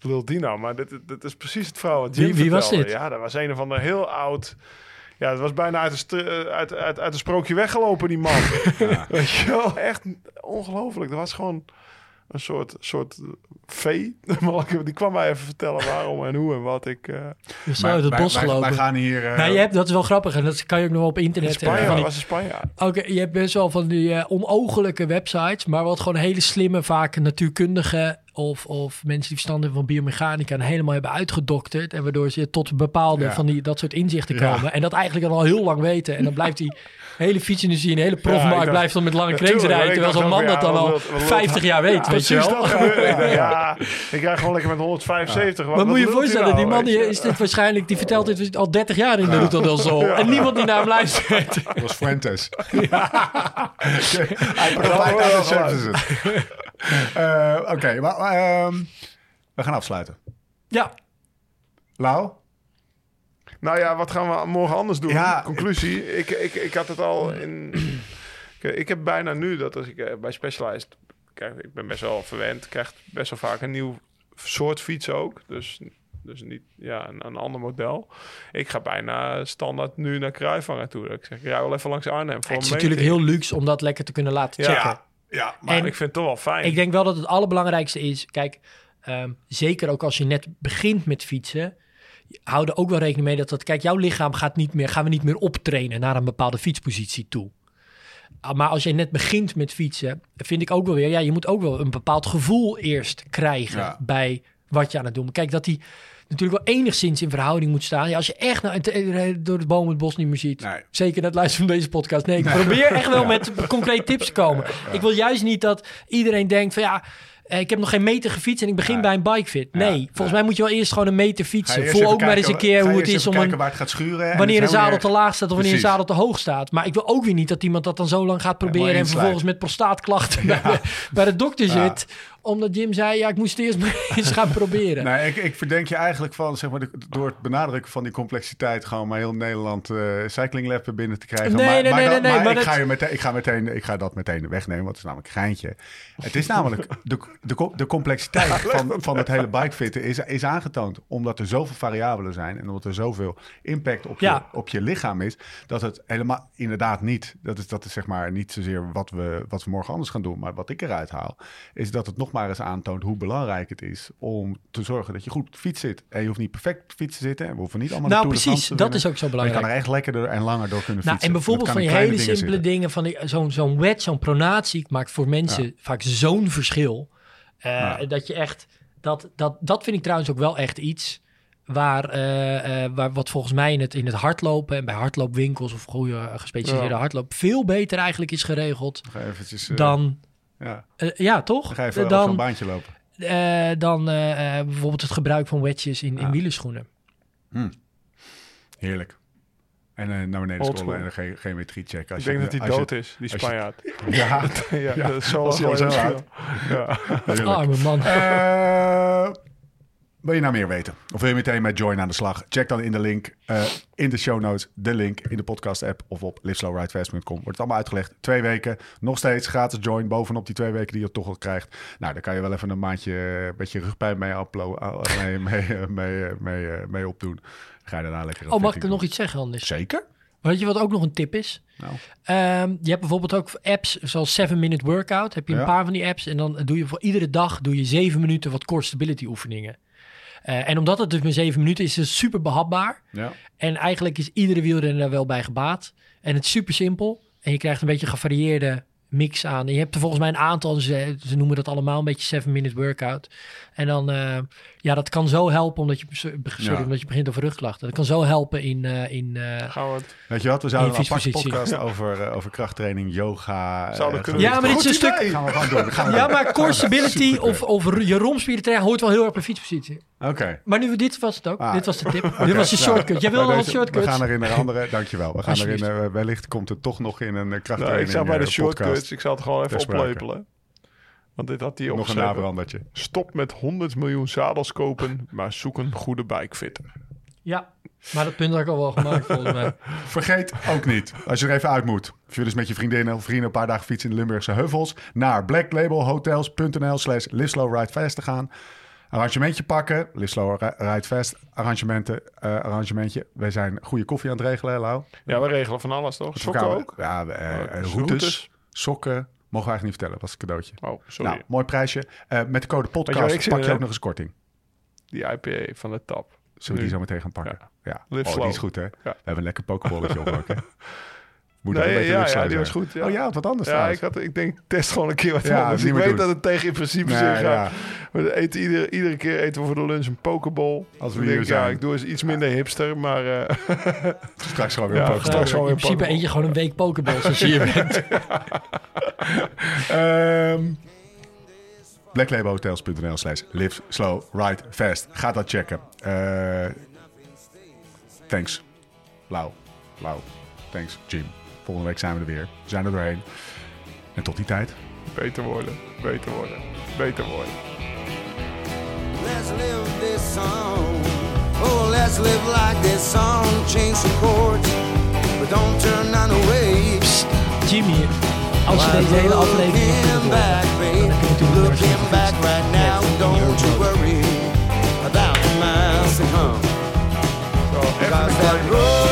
lul die nou? Maar dit, dit is precies het verhaal wat Jim Wie- wie was vertelde. dit? Ja, dat was een of ander heel oud... Ja, het was bijna uit een, eh, uit, uit, uit een sprookje weggelopen, die man. Weet je wel? Echt ongelooflijk. Dat was gewoon een soort, soort vee. Maar Die kwam mij even vertellen waarom en hoe en wat ik... eh We zijn uit het wij, bos wij- gelopen. Wij gaan hier... eh, Nou, je hebt, dat is wel grappig en dat kan je ook nog wel op internet. eh, Spanje, die- was een Spanjaard. Oké, je hebt best wel van die eh, onogelijke websites, maar wat gewoon hele slimme, vaak natuurkundigen of, of mensen die verstand hebben van biomechanica en helemaal hebben uitgedokterd. En waardoor ze tot bepaalde Ja. van die, dat soort inzichten Ja. komen. En dat eigenlijk al heel lang weten. En dan blijft die hele fietsindustrie, een hele profmarkt, dacht- blijft dan met lange Ja, tuurlijk, rijden. Terwijl zo'n man dat dan ja, al wat wil- wat wil- 50 jaar weet, weet je wel. dat ja, ik rijd gewoon lekker met 175. Wat, Maar moet je hij voorstellen, nou, die man die is dit waarschijnlijk, die vertelt dit al 30 jaar in de del Sol. En niemand die naar hem luistert. Dat was Fuentes. Hij de services. Eh, Oké, maar ehm, we gaan afsluiten. Ja, Lau? Nou ja, wat gaan we morgen anders doen? Ja, Conclusie. Ik, ik, ik had het al in... Kijk, ik heb bijna nu dat als ik eh, bij Specialized... Kijk, ik ben best wel verwend. Ik krijg best wel vaak een nieuw soort fiets ook. Dus, dus niet ja, een, een ander model. Ik ga bijna standaard nu naar Kruivanger toe. Ik zeg, ik rij wel even langs Arnhem. Voor het is natuurlijk heel luxe om dat lekker te kunnen laten checken. Ja, Maar En- ik vind het toch wel fijn. Ik denk wel dat het allerbelangrijkste is, kijk, ehm, zeker ook als je net begint met fietsen, hou er ook wel rekening mee dat dat, kijk, jouw lichaam gaat niet meer, gaan we niet meer optrainen naar een bepaalde fietspositie toe. Ah, Maar als je net begint met fietsen, vind ik ook wel weer, ja, je moet ook wel een bepaald gevoel eerst krijgen Ja. bij wat je aan het doen bent. Kijk, dat die natuurlijk wel enigszins in verhouding moet staan. Ja, als je echt nou, het- door het boom het bos niet meer ziet. Nee. Zeker net luisteren van deze podcast. Nee, ik probeer echt wel met concrete tips te komen. Ik wil juist niet dat iedereen denkt van ja, eh, ik heb nog geen meter gefietst en ik begin bij een bikefit. Nee, Ja, volgens mij moet je wel eerst gewoon een meter fietsen. Voel ook maar eens een keer hoe het is om een, waar het gaat schuren. en wanneer een zadel te laag staat of wanneer een zadel te hoog staat. Maar ik wil ook weer niet dat iemand dat dan zo lang gaat proberen en vervolgens met prostaatklachten bij, de, bij de dokter zit. Omdat Jim zei, ja, ik moest het eerst maar eens gaan proberen. Nee, ik, ik verdenk je eigenlijk van, zeg maar, de- door het benadrukken van die complexiteit, gewoon maar heel Nederland Cycling Lab binnen te krijgen. Nee, maar, nee, maar, nee, dat- nee, maar maar ik, dat- ga je meteen, ik, ga meteen, ik ga dat meteen wegnemen, want het is namelijk een geintje. Het is namelijk, de, de, de complexiteit van, van het hele bikefitten is, is aangetoond. Omdat er zoveel variabelen zijn en omdat er zoveel impact op je, Ja. op je lichaam is, dat het helemaal inderdaad niet, dat is, dat is zeg maar niet zozeer wat we, wat we morgen anders gaan doen, maar wat ik eruit haal, is dat het nog maar eens aantoont hoe belangrijk het is om te zorgen dat je goed op de fiets zit. En je hoeft niet perfect op de fiets te zitten. en We hoeven niet allemaal Nou, de Tour precies, dat is ook zo Maar je kan belangrijk. er echt lekkerder en langer door kunnen Nou, fietsen. en bijvoorbeeld van die in hele simpele zitten. dingen, van zo'n zo'n wedge, zo'n pronatie maakt voor mensen vaak zo'n verschil. Eh, Ja. Dat je echt, dat, dat, dat vind ik trouwens ook wel echt iets. waar, eh, eh, waar wat volgens mij in het, in het hardlopen en bij hardloopwinkels of goede gespecialiseerde Ja. hardloop veel beter eigenlijk is geregeld eventjes, dan... Ja, eh, ja, toch? dan ga je even over dan, een baantje lopen. eh, dan eh, eh, bijvoorbeeld het gebruik van wedges in, in Ja. wielerschoenen. Heerlijk. En eh, naar beneden Old scrollen en school. een ge- geometrie checken. Als Ik denk je- dat hij je- dood is, die Spanjaard. Ja, ja, Ja, dat is zo. Ja. Arme man. Eh, wil je nou meer weten? Of wil je meteen met Join aan de slag? Check dan in de link eh, in de show notes, de link in de podcast app of op liveslowridefast.com. Wordt het allemaal uitgelegd. Twee weken, nog steeds gratis Join, bovenop die twee weken die je toch al krijgt. Nou, daar kan je wel even een maandje een beetje rugpijn mee, uplo- uh, mee, mee, eh, mee, eh, mee, mee opdoen. Ga je daarna lekker... Oh, mag ik er nog iets zeggen anders? Zeker. Weet je wat ook nog een tip is? Nou, Ehm, je hebt bijvoorbeeld ook apps zoals 7 Minute Workout. Heb je een Ja. paar van die apps en dan doe je voor iedere dag doe je 7 minuten wat core stability oefeningen. Eh, en omdat het dus maar 7 minuten is, is het super behapbaar. ja. En eigenlijk is iedere wielrenner daar wel bij gebaat. En het is super simpel. En je krijgt een beetje gevarieerde mix aan. En je hebt er volgens mij een aantal, ze, ze noemen dat allemaal een beetje 7 minute workout. En dan, eh, ja, dat kan zo helpen omdat je, sorry, Ja. omdat je begint over rugklachten. Dat kan zo helpen in, eh, in eh, Gaan we het... Weet je wat, we zouden In een aparte podcast over, over krachttraining, yoga... Zouden kunnen Ja, maar dit is een stuk-. Gaan we gewoon doen. Dat gaan we Ja, maar core stability of, of je romspieren trainen hoort wel heel erg bij fietspositie. Oké. Maar nu, dit was het ook. Ah, dit was de tip. Dit was de nou, shortcut. Jij wilde wel shortcuts. We gaan er in een andere, dankjewel. We gaan er in, Alsjeblieft. eh, wellicht komt het toch nog in een eh, Nou, krachttraining ik zag bij de shortcuts, ik zal het gewoon even oplepelen. Want dit had hij Nog een nabrandertje. Stop met 100 miljoen zadels kopen, maar zoek een goede bikefitter. Ja, maar dat punt had ik al wel gemaakt volgens mij. Vergeet ook niet, als je er even uit moet. Of je dus met je vriendinnen of vrienden een paar dagen fietsen in de Limburgse heuvels. Naar blacklabelhotels.nl slash liveslowridefast te gaan. Arrangementje pakken. Live Slow Ri- Ride Fast. Arrangementen, eh, arrangementje. Wij zijn goede koffie aan het regelen, hè, Lau? Ja, we regelen van alles, toch? Sokken ook? Ja, eh, Oh, eh, routes, routes. sokken. Mogen we eigenlijk niet vertellen, was een cadeautje. Oh, sorry. Nou, mooi prijsje. Eh, met de code je podcast pak je ook heb? nog eens korting. Die IPA van de tap. Zullen we die zo meteen gaan pakken? Ja. Oh, die is goed, hè? We hebben een lekker pokebolletje op ook, hè? Moet Nee, ook een beetje ja, ja, die was goed, ja. Oh ja, wat anders Ja, trouwens. ik, had, ik denk, test gewoon een keer wat Ja, anders. Ik weet doen. dat het tegen in principe Nee, zin gaat. ja. We eten iedere, iedere keer eten we voor de lunch een pokeball. Als we hier ja, zijn. ik doe eens iets minder hipster, maar... eh, Straks gewoon weer Ja, een pokeball. straks gewoon in weer principe eet je gewoon een week pokeballs als je hier bent. Ehm blacklabelhotels.nl slash live slow ride fast. Ga dat checken. Eh, thanks. Lau. Lau. Thanks, Jim. Volgende week zijn we er weer. We zijn er doorheen. En tot die tijd. beter worden, beter worden, beter worden. Let's live this song. Oh, let's live like this song. Change some chords, but don't turn none away. Jimmy, als je deze hele aflevering kunt back, horen, babe. dan kun je natuurlijk Looking weer back right now. Don't you worry about the miles to come. Zo, echt Cause that road